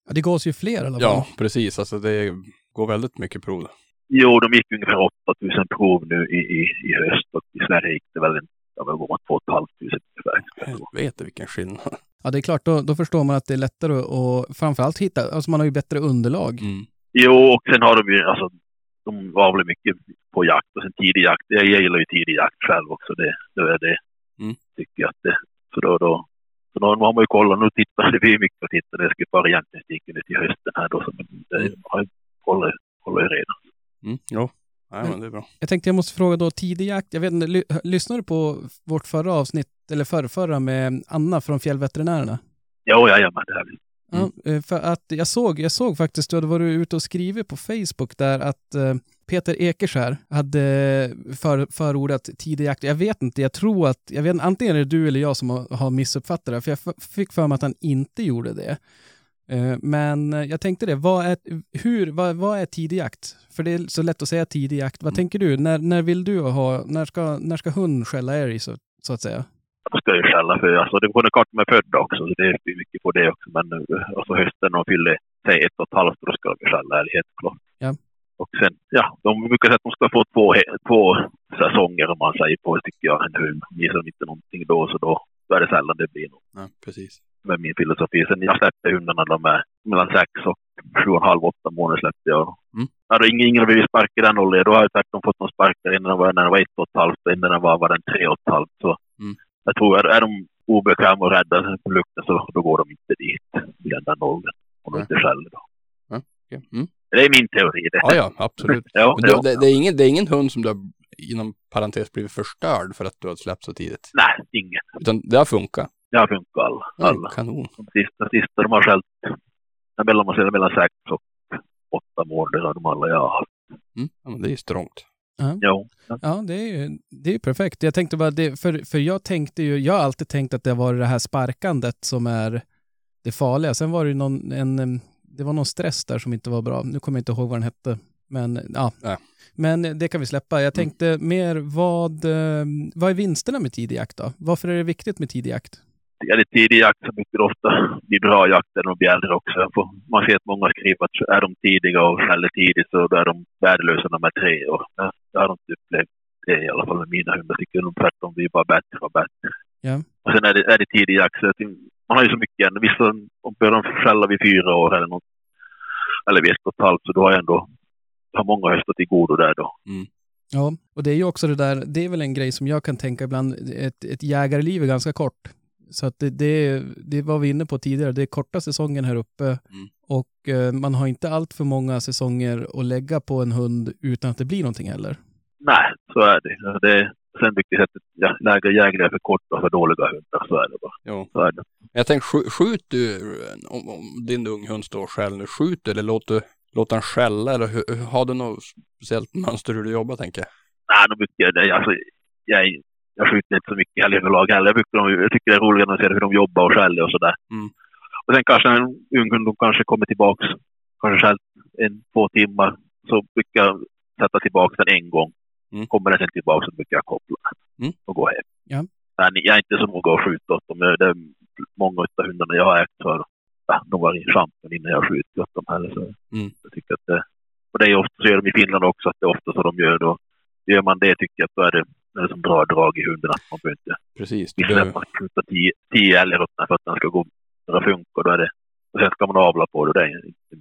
Speaker 3: Ja, det gås ju fler alla fall.
Speaker 4: ja precis, alltså det går väldigt mycket prov.
Speaker 6: Jo, de gick ungefär 8000 prov nu i, i, i höst och i Sverige gick det väl en, ja, vad var man, 2 500 ungefär.
Speaker 4: Helvete vilken skillnad.
Speaker 3: Ja, det är klart, då, då förstår man att det är lättare att framförallt hitta, alltså man har ju bättre underlag.
Speaker 4: Mm.
Speaker 6: Jo, och sen har de ju, alltså, de var väl mycket på jakt och sen tidig jakt. Jag gillar ju tidig jakt själv också. Det, det är det,
Speaker 4: Mm.
Speaker 6: tycker jag att det. Så då, då, så då har man ju kollat, nu tittar det blir mycket att titta. Det ska ju sticka nu till hösten här då. Så det
Speaker 4: Mm.
Speaker 6: har ju kollat, kollat ju redan.
Speaker 4: Mm. Jo, nej men det är bra.
Speaker 3: Jag tänkte jag måste fråga då, tidig jakt, jag vet inte, ly, lyssnade du på vårt förra avsnitt, eller förrförra med Anna från Fjällveterinärerna?
Speaker 6: Jo, jajamän, det här.
Speaker 3: Ja, eh, för att jag såg, jag såg faktiskt, du hade varit ute och skrivit på Facebook där att eh, Peter Ekerskär hade för, förordat tidig jakt. Jag vet inte, jag tror att, jag vet, antingen är det du eller jag som har, har missuppfattat det, för jag fick för mig att han inte gjorde det. Eh, Men eh, jag tänkte det, vad är, hur, vad, vad är tidig jakt? För det är så lätt att säga tidig jakt. Vad tänker du? När, när vill du ha, när ska, när ska hund skälla älg så, så att säga?
Speaker 6: Då ska jag ju skälla för, alltså det går kort med födda också, så det är mycket på det också. Men nu, alltså hösten de fyller, säg ett och ett halvt, då ska de skälla älg helt klart.
Speaker 3: Ja.
Speaker 6: Och sen, ja, de brukar säga att de ska få två, två säsonger om man säger på, tycker jag, en hund. Ger de inte någonting då, så då, då är det sällan det blir något
Speaker 4: Ja, precis.
Speaker 6: Med min filosofi. Sen jag släppte hundarna de är mellan sex och sju och en halv, åtta månader släppte jag.
Speaker 4: Mm.
Speaker 6: Ja, då ingen, ingen blivit sparkad i den åldern. Då har jag tvärtom fått någon sparkar innan de var, när de var ett och ett halvt och innan de var, var den tre och ett halvt. Så
Speaker 4: Mm.
Speaker 6: jag tror, är, är de obekväma och rädda för lukten så då går de inte dit i den åldern. Om de
Speaker 4: Nej.
Speaker 6: inte skäller då.
Speaker 4: Mm.
Speaker 6: Det är min teori det.
Speaker 4: Ja, ja, absolut.
Speaker 6: ja,
Speaker 4: Men
Speaker 6: ja.
Speaker 4: det, det, det, är ingen, det är ingen hund som du har, inom parentes, blivit förstörd för att du har släppt så tidigt.
Speaker 6: Nej, ingen.
Speaker 4: Utan det har funkat.
Speaker 6: Det har funkat alla.
Speaker 4: Ja,
Speaker 6: alla.
Speaker 4: kanon.
Speaker 6: De sista, sista de har skällt mellan, man säger, mellan sex och åtta månader har de alla jag har haft.
Speaker 4: Mm. Ja, men det är ju strångt.
Speaker 6: Ja.
Speaker 3: Ja, det är ju det är perfekt. Jag tänkte bara, det, för, för jag tänkte ju, jag har alltid tänkt att det var det här sparkandet som är det farliga. Sen var det ju någon, en, det var någon stress där som inte var bra. Nu kommer jag inte ihåg vad den hette. Men ja,
Speaker 4: Nej.
Speaker 3: men det kan vi släppa. Jag tänkte mer, vad, vad är vinsterna med tidig jakt då? Varför är det viktigt med tidig jakt?
Speaker 6: Är det tidig jakt så brukar det ofta bli bra jakt när de blir äldre också. För man ser att många skriver att är de tidiga och skäller tidigt så då är de värdelösa nummer tre. Och ja, jag har inte upplevt det i alla fall med mina hundar. Jag tycker de tvärtom blir bara bättre och bättre.
Speaker 3: Ja.
Speaker 6: Och sen är det, är det tidig jakt så tycker- man har ju så mycket än. Vissa om börjar de skälla vid fyra år eller något. Eller vid ett och ett halvt så då har jag ändå har många höstar till godo där då.
Speaker 3: Ja, och det är ju också det där, det är väl en grej som jag kan tänka ibland, ett, ett jägarliv är ganska kort. Så att det, det, det var vi inne på tidigare, det är korta säsongen här uppe och eh, man har inte allt för många säsonger att lägga på en hund utan att det blir någonting heller.
Speaker 6: Nej, så är det. Ja, det sen mycket sättet, ja, lägre jägare är för korta och för dåliga hundar. Så är det bara.
Speaker 4: Jo.
Speaker 6: Så är det.
Speaker 4: Jag tänkte, skj- skjut du, om, om din unghund står skäller nu, skjut eller låt du, låt han skälla eller hur- har du något speciellt mönster hur du jobbar tänker jag?
Speaker 6: Nej, de brukar, det, alltså, jag, jag skjuter inte så mycket heller överlag heller. Jag, brukar, jag tycker det är roligare att se hur de jobbar och skäller och sådär.
Speaker 4: Mm.
Speaker 6: Och sen kanske en ung hund de kanske kommer tillbaks, kanske skällt en, två timmar, så brukar jag sätta tillbaks den en gång.
Speaker 4: Mm.
Speaker 6: Kommer den sen tillbaks så brukar jag koppla
Speaker 4: Mm.
Speaker 6: och gå hem.
Speaker 3: Ja.
Speaker 6: Men jag är inte så noga att skjuta åt dem. Jag- Det är många av hundarna jag har ägt för ja, de var i champen innan jag skjuter åt dem heller. Så
Speaker 4: Mm.
Speaker 6: jag tycker att det, och det är ofta så gör de i Finland också, att det är ofta så de gör då. Gör man det tycker jag att då är det, det är som bra drag i hunden att man behöver inte
Speaker 4: Precis. Du behöver,
Speaker 6: att man skjuta tio, tio älgar åt den för att den ska gå och funka. Då är det, och sen ska man avla på det det är inte,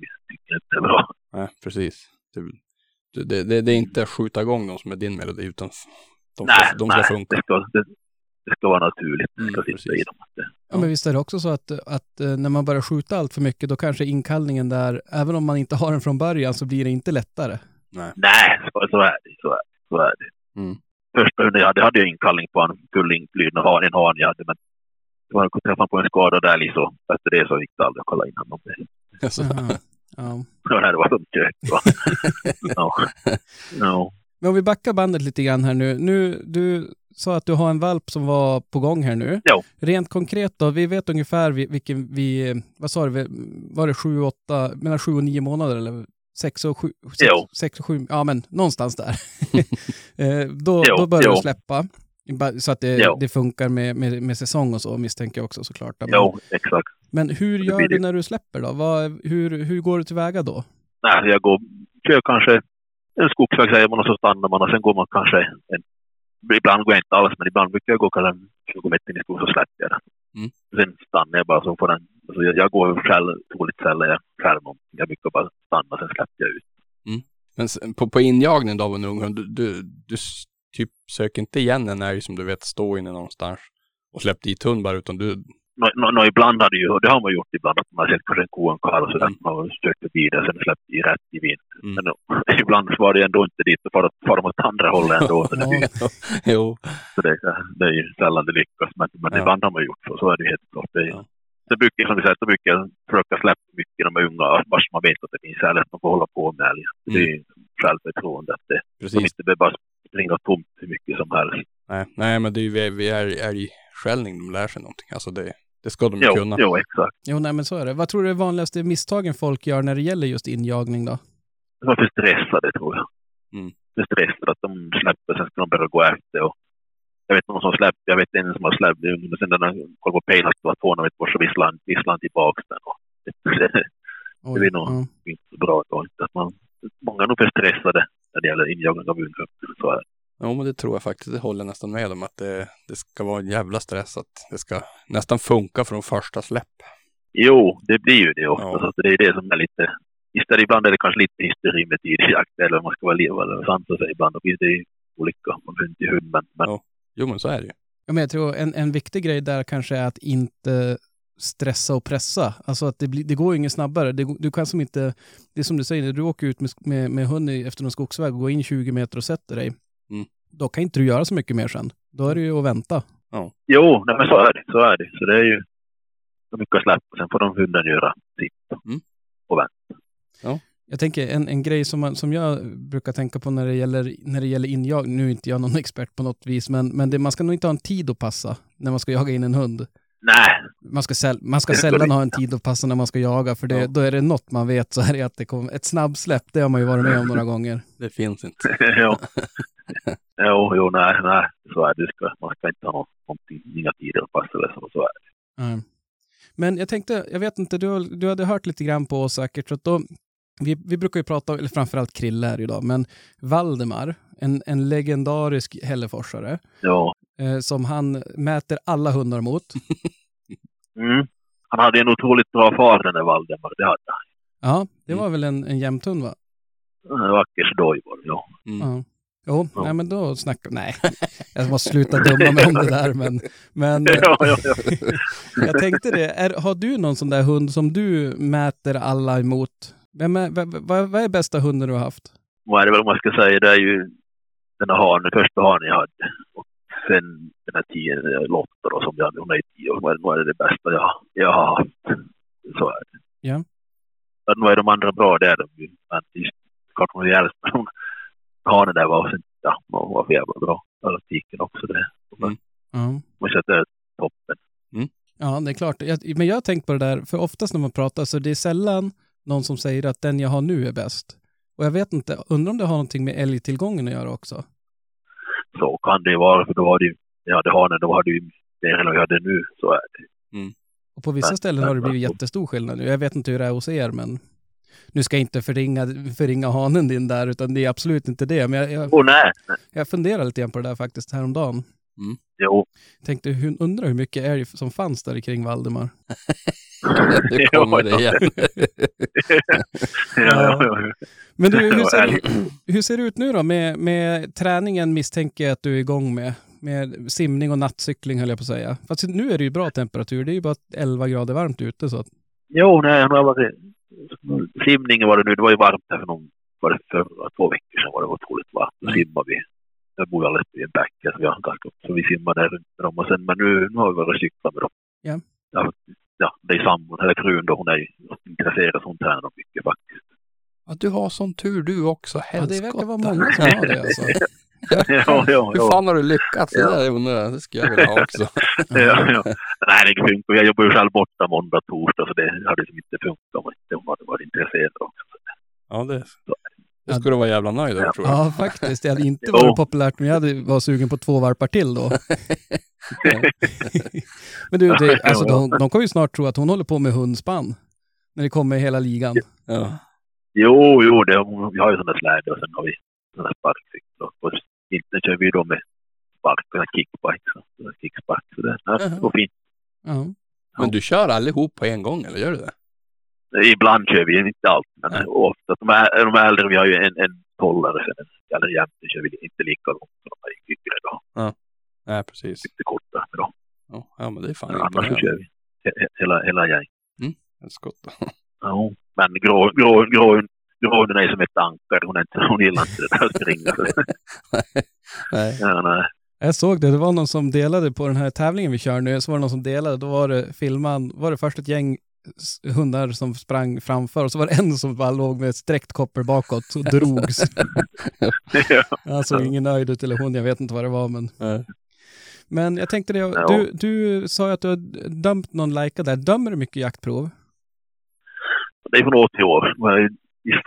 Speaker 6: inte bra.
Speaker 4: nej, precis. Det, det, det, det är inte att skjuta igång dem som är din melodi utan de ska,
Speaker 6: nej,
Speaker 4: de ska
Speaker 6: nej,
Speaker 4: funka.
Speaker 6: Det ska, det, det ska vara naturligt. Det
Speaker 4: Mm,
Speaker 6: ska sitta
Speaker 4: precis.
Speaker 6: i dem. Det,
Speaker 3: Ja, men visst är det också så att, att eh, när man börjar skjuta allt för mycket, då kanske inkallningen där, även om man inte har den från början, så blir det inte lättare.
Speaker 6: nej, så, så är det. Så är det. Så är det.
Speaker 4: Mm.
Speaker 6: Första hunden jag hade, hade jag inkallning på en full inklydnad, en en han jag hade. Men det var träffade på en skadad älg så efter det så gick det aldrig att kolla in honom. Det
Speaker 4: Alltså,
Speaker 3: Jaha. Ja.
Speaker 6: det var som kök. va. Ja. Ja.
Speaker 3: Men om vi backar bandet lite grann här nu. nu. Du sa att du har en valp som var på gång här nu.
Speaker 6: Ja.
Speaker 3: Rent konkret då, vi vet ungefär vi- vilken vi, vad sa du, var det sju, åtta, mellan sju och nio månader eller? Sex och sju? Sex, sex och sju, ja men någonstans där. Eh, då,
Speaker 6: Jo,
Speaker 3: då börjar
Speaker 6: jo.
Speaker 3: du släppa. Så att det, det funkar med, med, med säsong och så misstänker jag också såklart. Men,
Speaker 6: Jo, exakt.
Speaker 3: men hur
Speaker 6: Det
Speaker 3: gör du
Speaker 6: det.
Speaker 3: när du släpper då? Vad, hur, hur går du tillväga då?
Speaker 6: Nej, jag går, kör kanske en skogsväg säger man och så stannar man och sen går man kanske en, ibland går jag inte alls men ibland brukar jag gå kanske 20 meter in i skogen så släpper jag den.
Speaker 4: Mm.
Speaker 6: Sen stannar jag bara så får den, alltså jag, jag går själv troligt sällan jag själv någonting. Jag brukar bara stanna sen släpper jag ut.
Speaker 4: men s- på, på injagning av en ung hund, du, du, du typ söker inte igen en älg som du vet står inne någonstans och släppt dit hund bara, utan du,
Speaker 6: Nå, nå, nå, ibland har det ju, det har man gjort ibland, att man har sett kanske en ko och en kalv och sådär.
Speaker 4: Mm.
Speaker 6: Man har sökt förbi och sen släppt i rätt i vind.
Speaker 4: Mm.
Speaker 6: Men då, ibland var det ändå inte dit, då far far de åt andra hållet ändå. Så det,
Speaker 4: jo,
Speaker 6: så det, det är ju sällan det lyckas. Men, men
Speaker 4: Ja.
Speaker 6: ibland har man gjort så, så är det helt klart. Det är,
Speaker 4: Ja.
Speaker 6: Det brukar, som du säger, då brukar försöka släppa mycket de unga, vars man vet att det finns älg, att de får hålla på med älg. Det är ju självförtroende att det, de inte behöver bara springa tomt hur mycket som helst.
Speaker 4: Nej, nej men det är ju vid, vid älg, älgskällning de lär sig någonting. Alltså det, det ska de ju
Speaker 6: Jo,
Speaker 4: kunna.
Speaker 6: jo, exakt.
Speaker 3: Jo, nej men så är det. Vad tror du är vanligaste misstagen folk gör när det gäller just injagning då?
Speaker 6: De var för stressade tror jag.
Speaker 4: Mm.
Speaker 6: För stressade att de släpper, sen ska de börja gå efter. Och jag vet någon som släppte, jag vet en som har släppt, men sen han kollade på pejlat på tårna vet var så visslade han, visslade han tillbaka den. Och det, blir nog inte så bra då. Att man, många är nog för stressade när det gäller injagning av unghund. Så är.
Speaker 4: Jo, men det tror jag faktiskt. Det håller jag nästan med om. Att det, det ska vara en jävla stress. Att det ska nästan funka från första släpp.
Speaker 6: Jo, det blir ju det ofta.
Speaker 4: Ja.
Speaker 6: Så att det är det som är lite... Istället ibland är det kanske lite hysteri med tidig jakt. Eller om man ska vara liv eller sansa sig ibland. Blir det olika från hund till hund. Men, men
Speaker 4: Ja. Jo, men så är det ju.
Speaker 3: Ja, men jag tror en, en viktig grej där kanske är att inte stressa och pressa. Alltså att det, blir, det går ju inget snabbare. Det, du kan som inte, det är som du säger, när du åker ut med, med, med hund efter någon skogsväg och går in 20 meter och sätter dig,
Speaker 4: Mm.
Speaker 3: då kan inte du göra så mycket mer sen. Då är det ju att vänta.
Speaker 6: jo, nej, men så är det. Så är det. Så det är ju... Mycket släppa. Sen får de hunden göra sitt.
Speaker 4: Mm.
Speaker 6: Och vänta.
Speaker 3: Jag tänker en, en grej som, man, som jag brukar tänka på när det gäller, när det gäller injagning, nu är inte jag någon expert på något vis, men, men det, man ska nog inte ha en tid att passa när man ska jaga in en hund.
Speaker 6: Nej,
Speaker 3: Man ska, säl, man ska
Speaker 6: Det är
Speaker 3: sällan ha en tid att passa när man ska jaga, för det,
Speaker 4: Ja.
Speaker 3: då är det något man vet så är det att det kommer, ett snabbsläpp, det har man ju varit med om några gånger.
Speaker 4: Det finns inte.
Speaker 6: jo. jo, jo, nej, nej. Så är det. det. Ska, man ska inte ha någon, någonting, inga tider att passa eller så. Så är det.
Speaker 3: Nej. Men jag tänkte, jag vet inte, du, du hade hört lite grann på oss säkert, så att då, vi, vi brukar ju prata, eller framförallt Krille här idag, men Valdemar, en, en legendarisk hälleforsare,
Speaker 6: Ja.
Speaker 3: eh, som han mäter alla hundar mot.
Speaker 6: Mm. Han hade en otroligt bra far den där Valdemar. Det hade han.
Speaker 3: Ja, det var väl en, en jämthund va?
Speaker 6: En vacker doj var det, ja.
Speaker 4: Mm.
Speaker 3: Ja. Jo,
Speaker 6: Ja.
Speaker 3: nej men då snackar Nej, jag måste sluta döma mig om det där, men, men
Speaker 6: ja, ja, ja.
Speaker 3: jag tänkte det. Är, har du någon sån där hund som du mäter alla emot? Vem är, vad, vad, är bästa hunden du har haft?
Speaker 6: Vad är det väl man ska säga? Det är ju den hanen, den första hanen jag hade. Och sen den här tio, Lotta då, som jag hade. Hon är tio år. Vad är det bästa jag, jag har haft? Så är det.
Speaker 3: Ja.
Speaker 6: Ja, nu är de andra bra, det är de ju. Men just, klart hon är äldst, men hon, hanen där var, ja, hon var för jävla bra. Alla tiken också det. Men
Speaker 3: Ja.
Speaker 6: man sätter det toppen.
Speaker 3: Ja, det är klart. Jag, men jag har tänkt på det där, för oftast när man pratar så det är sällan någon som säger att den jag har nu är bäst. Och jag vet inte, undrar om det har någonting med älgtillgången att göra också?
Speaker 6: Så kan det vara, för då var det ju, jag hade hanen, då hade ju mer än vad jag hade nu. Så är det.
Speaker 3: Och på vissa
Speaker 6: Nej,
Speaker 3: ställen har det blivit jättestor skillnad nu. Jag vet inte hur det är hos er, men nu ska jag inte förringa, förringa hanen din där, utan det är absolut inte det. Men jag, jag,
Speaker 6: Åh nej!
Speaker 3: jag funderar lite grann på det där faktiskt häromdagen.
Speaker 6: Jo.
Speaker 3: Tänkte, hur, undrar hur mycket älg som fanns där kring Valdemar.
Speaker 4: Nu kommer det igen.
Speaker 6: ja, ja, ja.
Speaker 3: Men du, hur ser, hur ser det ut nu då med, med träningen misstänker jag att du är igång med? Med simning och nattcykling höll jag på att säga. Fast nu är det ju bra temperatur. Det är ju bara 11 grader varmt ute. Så att,
Speaker 6: Jo, nej, han har varit... Simningen var det nu, det var ju varmt här för någon, var det för två veckor sedan var det otroligt varmt. Då simmade vi. Jag bor ju alldeles vid en bäck, så vi har ganska, så vi simmade där runt med dem. Och sen, men nu, nu har vi varit och cyklat med dem.
Speaker 3: Ja.
Speaker 6: Ja, ja det är sambon, eller frun då, hon är intresserad, så hon tränar mycket faktiskt.
Speaker 4: Ja, du har sån tur du också,
Speaker 3: ja, det verkar vara
Speaker 4: helskotta.
Speaker 3: många som har det alltså.
Speaker 6: ja, ja,
Speaker 4: Hur
Speaker 6: ja.
Speaker 4: fan har du lyckats? Det
Speaker 6: Ja.
Speaker 4: där undrar jag. Det skulle jag vilja ha också.
Speaker 6: ja, ja. Nej, det funkar. Jag jobbar ju själv borta måndag, torsdag, så det hade liksom inte funkat om inte hon hade varit intresserad också.
Speaker 4: Ja, det, det skulle du vara jävla nöjd över
Speaker 6: Ja.
Speaker 4: tror jag.
Speaker 3: Ja, faktiskt. Det hade inte varit populärt, men jag hade var sugen på två varpar till då. men du, det, alltså, de, de kommer ju snart tro att hon håller på med hundspann. När det kommer hela ligan.
Speaker 4: Ja.
Speaker 6: Jo, jo, det, vi har ju sådana släde och sen har vi sådana sparkcyklar. Och inte kör vi då med spark, kickbike, så, kickspark. Så det, det går fint.
Speaker 3: Ja.
Speaker 4: Men du kör allihop på en gång, eller gör du det?
Speaker 6: Ibland kör vi, inte alltid, men ofta. De är, de är äldre, vi har ju en, en tollare sen, en eller jämte kör vi inte lika långt som de är yngre då.
Speaker 4: Nej, precis.
Speaker 6: Lite kortare dem.
Speaker 4: Ja, ja men det är fan
Speaker 6: annars så kör vi he- he- hela, hela gäng.
Speaker 4: Helskotta.
Speaker 6: Ja, men grå, grå, grå, gråhunden är som ett ankare. Hon, är inte, hon gillar inte det där att springa.
Speaker 4: Nej.
Speaker 6: Ja, nej.
Speaker 3: Jag såg det, det var någon som delade på den här tävlingen vi kör nu, så var det någon som delade, då var det filman, var det först ett gäng hundar som sprang framför och så var det en som bara låg med ett sträckt koppel bakåt och drogs.
Speaker 6: ja.
Speaker 3: Han såg ingen nöjd ut, eller hon, jag vet inte vad det var men.
Speaker 4: Nej.
Speaker 3: Men jag tänkte det,
Speaker 6: Ja.
Speaker 3: du, du sa ju att du har dömt någon lajka där, dömer du mycket jaktprov?
Speaker 6: Det är från år till år.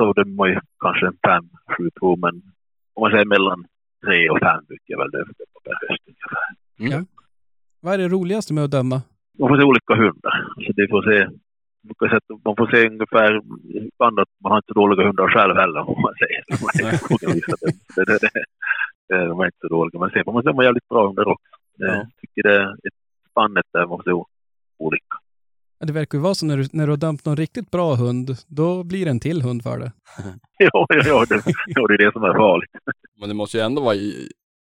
Speaker 6: År dömer man ju kanske en fem, sju prov, men om man säger mellan tre och fem brukar jag väl döma per höst ungefär.
Speaker 3: Vad är det roligaste med att döma?
Speaker 6: Man får se olika hundar. Så det får se, man kan sätta- man får se ungefär, ibland att man har inte dåliga hundar själv heller om man säger. Det, det, det, det, de är inte så dåliga. Man ser, man ser man jävligt bra hundar också. Jag tycker det är ett spannet där man får se olika.
Speaker 3: Det verkar ju vara så när du, när du har dömt någon riktigt bra hund, då blir det en till hund för det.
Speaker 6: Ja, ja, ja, det, ja, det är det som är farligt.
Speaker 4: Men det måste ju ändå vara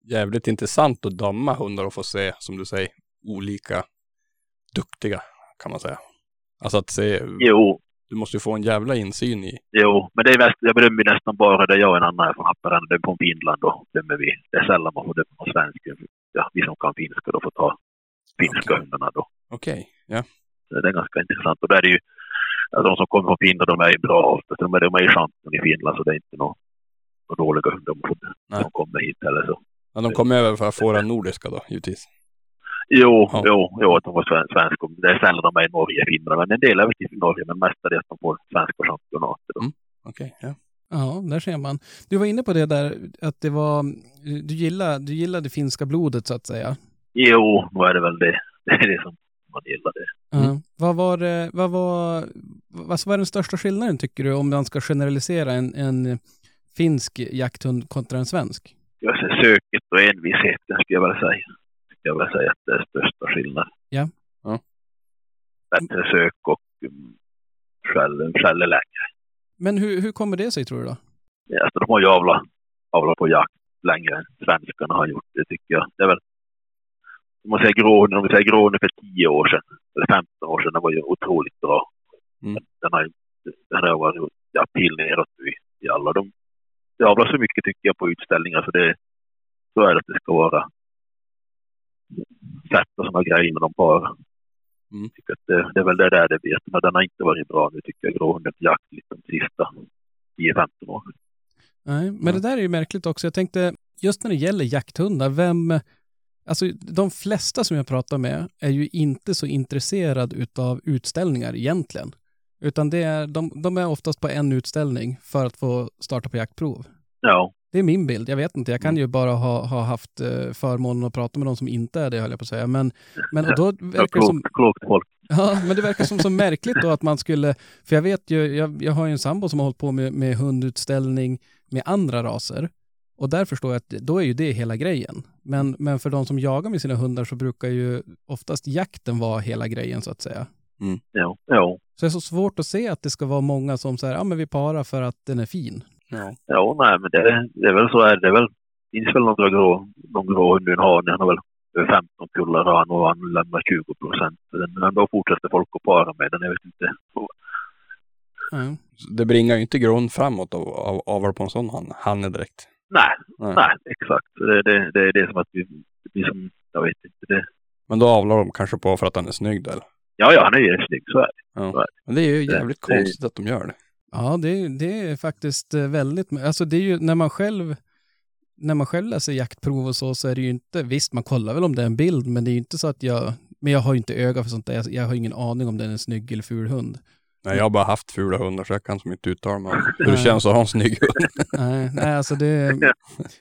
Speaker 4: jävligt intressant att döma hundar och få se, som du säger, olika duktiga, kan man säga. Alltså att se,
Speaker 6: Jo,
Speaker 4: du måste ju få en jävla insyn i.
Speaker 6: jo, men det är mest, jag bedömer nästan bara det jag och en annan är från Haparanda, från Finland då dömer vi. Det är sällan man får döma på svenska. Ja, vi som kan finska då får ta finska hundarna då.
Speaker 4: Okej, ja.
Speaker 6: Så det är ganska intressant. Och där är det ju, alltså de som kommer från Finland, de är ju bra ofta. De är, de är ju champion i Finland, så det är inte några dåliga hundar de, de kommer hit eller så.
Speaker 4: Men de kom över för att få den nordiska då, givetvis.
Speaker 6: Jo,
Speaker 4: Ja.
Speaker 6: jo, jo, att de var sven- svenska. Det är sällan de är i Norge, Finland, men en del är väl till Norge, men mest är det att de får svenska championater. Då.
Speaker 4: Mm. Okej, ja.
Speaker 3: Ja, där ser man. Du var inne på det där att det var, du gillade, du gillade det finska blodet så att säga.
Speaker 6: Jo, nu är det väl det. Det är det som man gillar det.
Speaker 3: Ja. Vad var det, vad var, vad var den största skillnaden tycker du om man ska generalisera en, en finsk jakthund kontra en svensk?
Speaker 6: Jag ser söket och envisheten skulle jag väl säga. Skulle jag väl säga att det är största skillnaden.
Speaker 3: Ja.
Speaker 4: Ja.
Speaker 6: Bättre sök och um, skäll, skäller längre.
Speaker 3: Men hur, hur kommer det sig tror du då?
Speaker 6: Ja, alltså, de har ju avlat, avlat på jakt längre än svenskarna har gjort. Det tycker jag. Det är väl, om man säger gråhunden, om vi säger gråhunden för 10 år sedan, eller 15 år sedan, den var ju otroligt bra.
Speaker 4: Mm.
Speaker 6: Den har ju den har varit ja, till neråt i, i alla. De, det avlar så mycket tycker jag på utställningar så det så är det att det ska vara sätta sådana grejer med de par.
Speaker 4: Mm.
Speaker 6: Tycker att det, det är väl det där det vet. Men den har inte varit bra nu tycker jag, gråhunden på jakt lite de sista 10-15 åren.
Speaker 3: Nej, men det där är ju märkligt också. Jag tänkte, just när det gäller jakthundar, vem... Alltså de flesta som jag pratar med är ju inte så intresserad utav utställningar egentligen. Utan det är, de, de är oftast på en utställning för att få starta på jaktprov.
Speaker 6: Ja,
Speaker 3: Det är min bild. Jag vet inte. Jag kan ju bara ha, ha haft eh, förmånen att prata med någon som inte är det, höll jag på att säga. Men, men och då
Speaker 6: ja
Speaker 3: verkar det som...
Speaker 6: klokt, folk.
Speaker 3: Ja, men det verkar som så märkligt då att man skulle, för jag vet ju, jag, jag har ju en sambo som har hållit på med, med hundutställning med andra raser. Och där förstår jag att då är ju det hela grejen. Men, men för de som jagar med sina hundar så brukar ju oftast jakten vara hela grejen så att säga.
Speaker 6: Ja, ja,
Speaker 3: Så det är så svårt att se att det ska vara många som säger, ja men vi parar för att den är fin.
Speaker 4: Ja.
Speaker 6: ja nej men det, det är väl så är det. det är väl, finns väl några grå, någon grå hund nu har han har väl över 15 kullar har han och han lämnar 20 procent. Men då fortsätter folk att para med den. Jag vet inte.
Speaker 3: Ja.
Speaker 4: Det bringar ju inte grund framåt av, av, avar på en sån han, han är direkt.
Speaker 6: Nej,
Speaker 4: Nej.
Speaker 6: nej, exakt. Så Det, det, det är det som att vi, det blir som, jag vet inte. Det,
Speaker 4: Men då avlar de kanske på för att han är snygg eller?
Speaker 6: ja, ja, han är ju snygg, så är det.
Speaker 4: Ja. Men det är ju
Speaker 6: Det-
Speaker 4: jävligt
Speaker 6: det-
Speaker 4: konstigt att de gör det.
Speaker 3: Ja, det, det är faktiskt eh, väldigt... Alltså det är ju när man själv när man själv läser jaktprov och så, så är det ju inte... Visst, man kollar väl om det är en bild, men det är ju inte så att jag... Men jag har ju inte öga för sånt där. Jag, jag har ingen aning om det är en snygg eller ful hund.
Speaker 4: Nej, jag har bara haft fula hundar så jag kan som inte uttala mig hur det känns att ha en snygg hund.
Speaker 3: Nej, nej alltså det...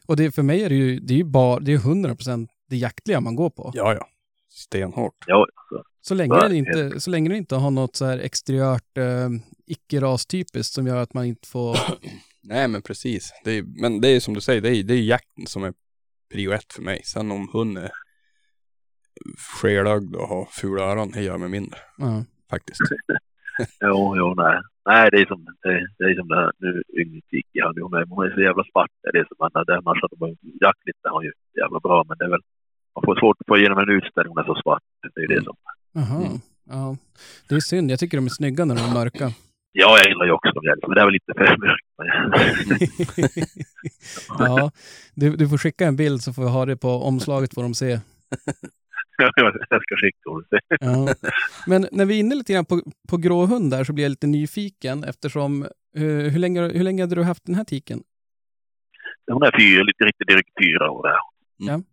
Speaker 3: Och det, för mig är det ju, det är ju bara... Det är ju 100% det jaktliga man går på.
Speaker 4: Ja, ja. Stenhårt.
Speaker 6: Ja, så.
Speaker 3: Så länge,
Speaker 6: Ja,
Speaker 3: det inte, så länge det inte har något så här exteriört eh, icke-rastypiskt som gör att man inte får...
Speaker 4: Nej, men precis. Det är, men det är som du säger, det är, det är jakten som är prio ett för mig. Sen om hunden är skelögd och har fula öron, det gör mig mindre.
Speaker 3: Ja.
Speaker 4: Faktiskt.
Speaker 6: Jo, jo, nej. Nej, det är som det, det, är som det här nu yngre. Han, hon, är, hon är så jävla svart. Det är det som han är. Annars hade man jaktligt är han ju jävla bra. Men det är väl, man får svårt att få igenom en utställning med så svart. Det är det som.
Speaker 3: Jaha.
Speaker 4: Mm.
Speaker 3: Ja. Det är synd. Jag tycker de är snygga när de är mörka.
Speaker 6: Ja, jag gillar ju också de hjälp, men det är väl lite för. Men-
Speaker 3: ja, du, du får skicka en bild så får vi ha det på omslaget får de se.
Speaker 6: jag ska skicka och se.
Speaker 3: Ja. Men när vi är inne lite grann på, på gråhund där så blir jag lite nyfiken eftersom eh, hur, länge, hur länge hade du haft den här tiken?
Speaker 6: Hon är fyra, lite riktigt drygt fyra år där.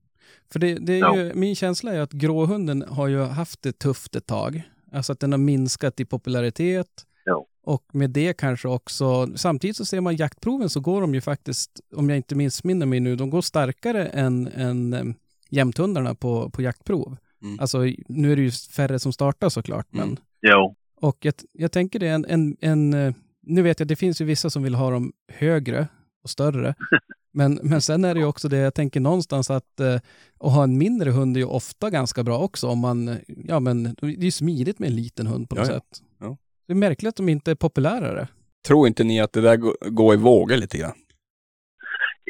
Speaker 3: För det, det är
Speaker 6: Ja.
Speaker 3: ju, min känsla är att gråhunden har ju haft det tufft ett tag. Alltså att den har minskat i popularitet.
Speaker 6: Ja.
Speaker 3: Och med det kanske också, samtidigt så ser man jaktproven så går de ju faktiskt, om jag inte missminner mig nu, de går starkare än, än äm, jämthundarna på, på jaktprov.
Speaker 4: Mm.
Speaker 3: Alltså nu är det ju färre som startar såklart, men
Speaker 4: Mm.
Speaker 6: Jo,
Speaker 3: och jag, jag tänker det är en, en, en, eh, nu vet jag det finns ju vissa som vill ha dem högre och större. Men, men sen är det ju också det, jag tänker någonstans att eh, att ha en mindre hund är ju ofta ganska bra också om man, eh, ja men det är ju smidigt med en liten hund på något
Speaker 4: Ja, ja.
Speaker 3: sätt. Det är märkligt att de inte är populärare.
Speaker 4: Tror inte ni att det där går- i vågor lite grann?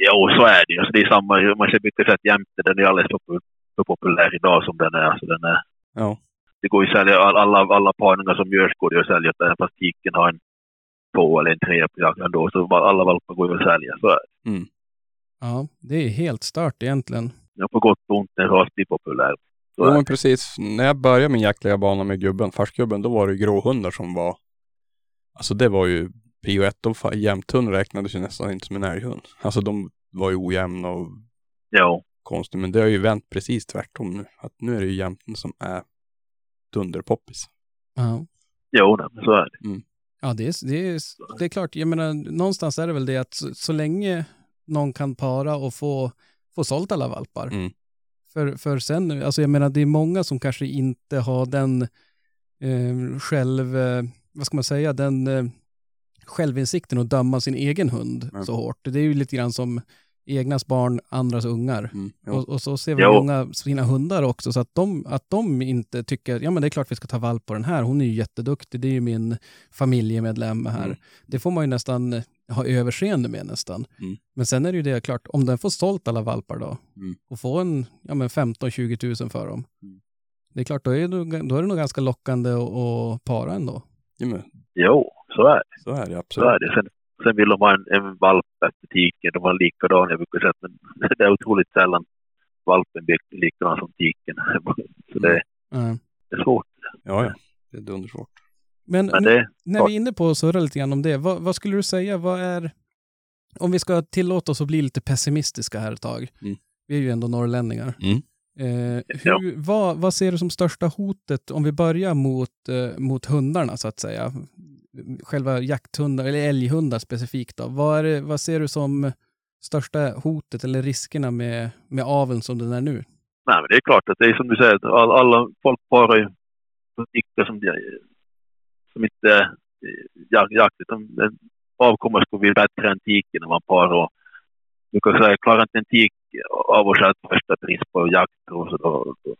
Speaker 6: jo, så är det ju. Alltså, det är samma, man ser mycket sett jämte, den är alldeles för, för populär idag som den är. Alltså, den är
Speaker 4: Ja.
Speaker 6: det går ju att sälja, all- alla, alla parningar som görs går det ju att sälja, även fast tiken har en två eller en tre på jakten då, så alla valpar går ju att sälja. Så är det.
Speaker 3: Ja, det är helt stört egentligen.
Speaker 6: Ja, på gott och ont, en ras blir populär.
Speaker 4: Jo men precis. När jag började min jaktliga bana med gubben, farsgubben, då var det ju gråhundar som var... Alltså det var ju prio ett. Fa- Jämthund räknades ju nästan inte som en älghund. Alltså de var ju ojämna och
Speaker 6: Jo,
Speaker 4: konstiga. Men det har ju vänt precis tvärtom nu. Att nu är det ju jämten som är dunderpoppis.
Speaker 3: Ja.
Speaker 6: jo så är det.
Speaker 3: Ja, det är, det, är, det är klart. Jag menar, någonstans är det väl det att så, så länge någon kan para och få, få sålt alla valpar.
Speaker 4: Mm.
Speaker 3: För, för sen, alltså jag menar, det är många som kanske inte har den eh, själv, eh, vad ska man säga, den eh, självinsikten att döma sin egen hund
Speaker 4: Mm.
Speaker 3: så hårt. Det är ju lite grann som egnas barn, andras ungar.
Speaker 4: Mm.
Speaker 3: Och, och så ser vi
Speaker 6: Jo.
Speaker 3: många sina hundar också, så att de, att de inte tycker, ja men det är klart vi ska ta valp på den här, hon är ju jätteduktig, det är ju min familjemedlem här.
Speaker 4: Mm.
Speaker 3: Det får man ju nästan ha överseende med nästan.
Speaker 4: Mm.
Speaker 3: Men sen är det ju det klart, om den får sålt alla valpar då,
Speaker 4: Mm.
Speaker 3: och få en ja, men 15-20 tusen för dem,
Speaker 4: Mm.
Speaker 3: det är klart, då är, det, då är det nog ganska lockande att, att para ändå.
Speaker 4: Ja, men,
Speaker 6: Jo, så är det.
Speaker 4: så är det
Speaker 6: Så
Speaker 4: absolut.
Speaker 6: är det. Sen, sen vill de ha en, en valp efter tiken. De var likadan, jag brukar säga, men det är otroligt sällan valpen blir likadan som tiken. Så det,
Speaker 3: Ja.
Speaker 6: det är svårt.
Speaker 4: Ja, ja. Det är dundersvårt.
Speaker 3: Men,
Speaker 6: Men det,
Speaker 3: när vi är inne på att surra lite grann om det, vad, vad skulle du säga, vad är, om vi ska tillåta oss att bli lite pessimistiska här ett tag,
Speaker 4: Mm.
Speaker 3: vi är ju ändå norrlänningar.
Speaker 4: Mm.
Speaker 3: Eh,
Speaker 6: Ja.
Speaker 3: hur, vad, vad ser du som största hotet, om vi börjar mot, eh, mot hundarna så att säga, själva jakthundar, eller älghundar specifikt då, vad, är det, vad ser du som största hotet eller riskerna med, med aveln som den är nu?
Speaker 6: nej, men det är klart att det är som du säger, att all, alla folk parar ju på som, som inte är jak, jakt, utan avkomma skulle bli bättre än tiken när man parar. Och, du kan säga, klarar inte en tik av att sätta första pris på jakt, och så då, då,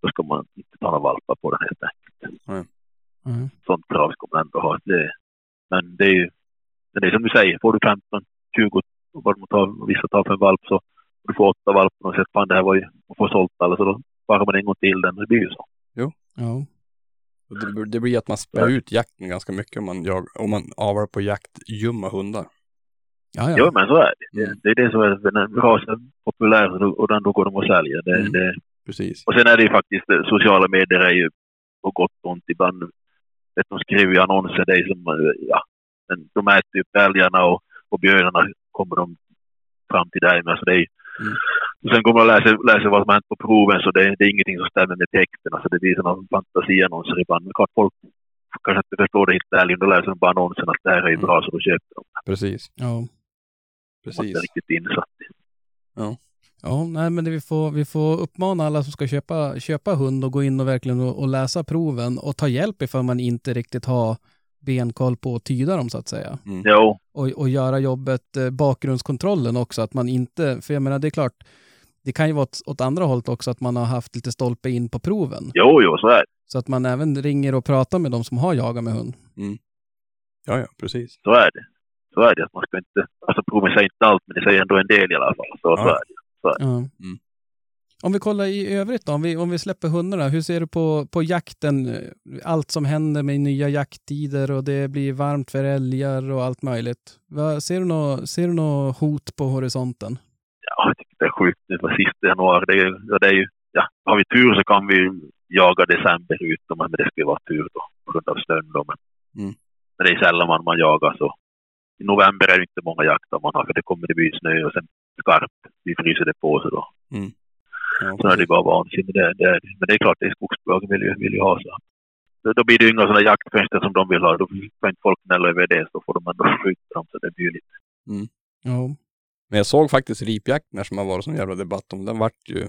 Speaker 6: då ska man inte ta några valpar på den helt enkelt.
Speaker 3: Mm.
Speaker 6: sånt krav ska man ändå ha. Det, men det är ju men det är som du säger, får du 15, 20, vad de tar, vissa tar för en valp så du får åtta valpar och säger fan det här var ju, man får sålt alla så då sparar man en gång till den. Det blir ju så.
Speaker 4: Och Det, det blir att man spär ut jakten ganska mycket om man, jag, om man avar på jaktljumma hundar.
Speaker 3: Ja, ja.
Speaker 6: Jo men så är det.
Speaker 4: Mm.
Speaker 6: Det är det som är den rasen populär och då- och den då går de att sälja. Det,
Speaker 4: Mm.
Speaker 6: det,
Speaker 4: Precis.
Speaker 6: och sen är det ju faktiskt, eh, sociala medier är ju på gott och ont ibland. Vet, de skriver ju annonser, det är som, eh, ja, men de äter ju älgarna och, och björnarna kommer de fram till dig med. Så det är,
Speaker 4: Mm.
Speaker 6: Och sen kommer man läsa, läsa vad som har hänt på proven så det, det är ingenting som stämmer med texten. Alltså det blir sådana fantasiannonser ibland. Men klart folk kanske inte förstår det helt ärligt. Då läser de bara annonsen att det här är ju bra så då köper de.
Speaker 4: Precis.
Speaker 3: ja.
Speaker 6: Är
Speaker 4: Precis.
Speaker 6: inte riktigt insatt.
Speaker 3: Ja, nej, men det vi, får, vi får uppmana alla som ska köpa, köpa hund och gå in och verkligen och, och läsa proven och ta hjälp ifall man inte riktigt har benkoll på att tyda dem så att säga.
Speaker 6: Jo,
Speaker 3: Och, och göra jobbet, eh, bakgrundskontrollen också, att man inte, för jag menar det är klart, det kan ju vara åt, åt andra hållet också att man har haft lite stolpe in på proven.
Speaker 6: jo, jo, så är det.
Speaker 3: Så att man även ringer och pratar med de som har jagat med hund.
Speaker 4: Ja, ja, precis.
Speaker 6: Så är det. Så är det. Man ska inte, alltså proven säger inte allt, men det säger ändå en del i alla fall. Så, så
Speaker 4: Ja.
Speaker 6: är det.
Speaker 3: Ja.
Speaker 4: Mm.
Speaker 3: Om vi kollar i övrigt då, om vi, om vi släpper hundarna, hur ser du på, på jakten? Allt som händer med nya jakttider och det blir varmt för älgar och allt möjligt. Vad, ser, du nå, ser du något hot på horisonten?
Speaker 6: Det är sjukt för sista januari. Det är, det är ju, ja, har vi tur så kan vi jaga december ut, men det skulle vara tur då på grund av snön. Då. Men,
Speaker 4: Mm.
Speaker 6: men det är sällan man, man jagar så. I november är det inte många jakter man har för det kommer det bli snö och sen skarpt. Vi fryser det på sig då.
Speaker 4: Ja,
Speaker 6: Så är det bara vansinnigt. Det, det, det. men det är klart, det är skogsbolagen vill ju, vill ju ha så. Då, då blir det ju inga sådana jaktfönster som de vill ha. Då kan inte folk gnälla över det, så får de ändå skjuta dem. Så det blir ju lite...
Speaker 3: Ja,
Speaker 4: Men jag såg faktiskt ripjakten här som har varit sån jävla debatt om. Den vart ju...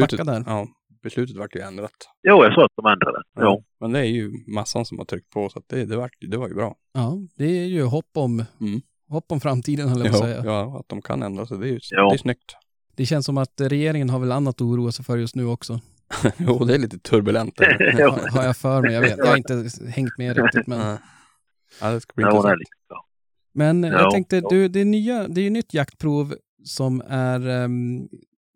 Speaker 3: backat där.
Speaker 4: Ja, beslutet vart ju ändrat.
Speaker 6: Jo, jag sa att de ändrade. Jo.
Speaker 4: Men det är ju massan som har tryckt på så att det, det, vart, det var ju bra.
Speaker 3: Ja, det är ju hopp om,
Speaker 4: Mm.
Speaker 3: hopp om framtiden, höll jag på att
Speaker 4: Ja,
Speaker 3: säga.
Speaker 4: ja, att de kan ändra sig. Det är ju
Speaker 6: Jo.
Speaker 4: det är snyggt.
Speaker 3: Det känns som att regeringen har väl annat att oroa sig för just nu också.
Speaker 4: jo, det är lite turbulent.
Speaker 3: Har, har jag för mig. Jag, vet, jag har inte hängt med riktigt. Men,
Speaker 4: Ja. Ja, det ska bli intressant.
Speaker 3: Men jag
Speaker 6: Ja.
Speaker 3: tänkte, du, det, är nya, det är ju nytt jaktprov som är, ehm,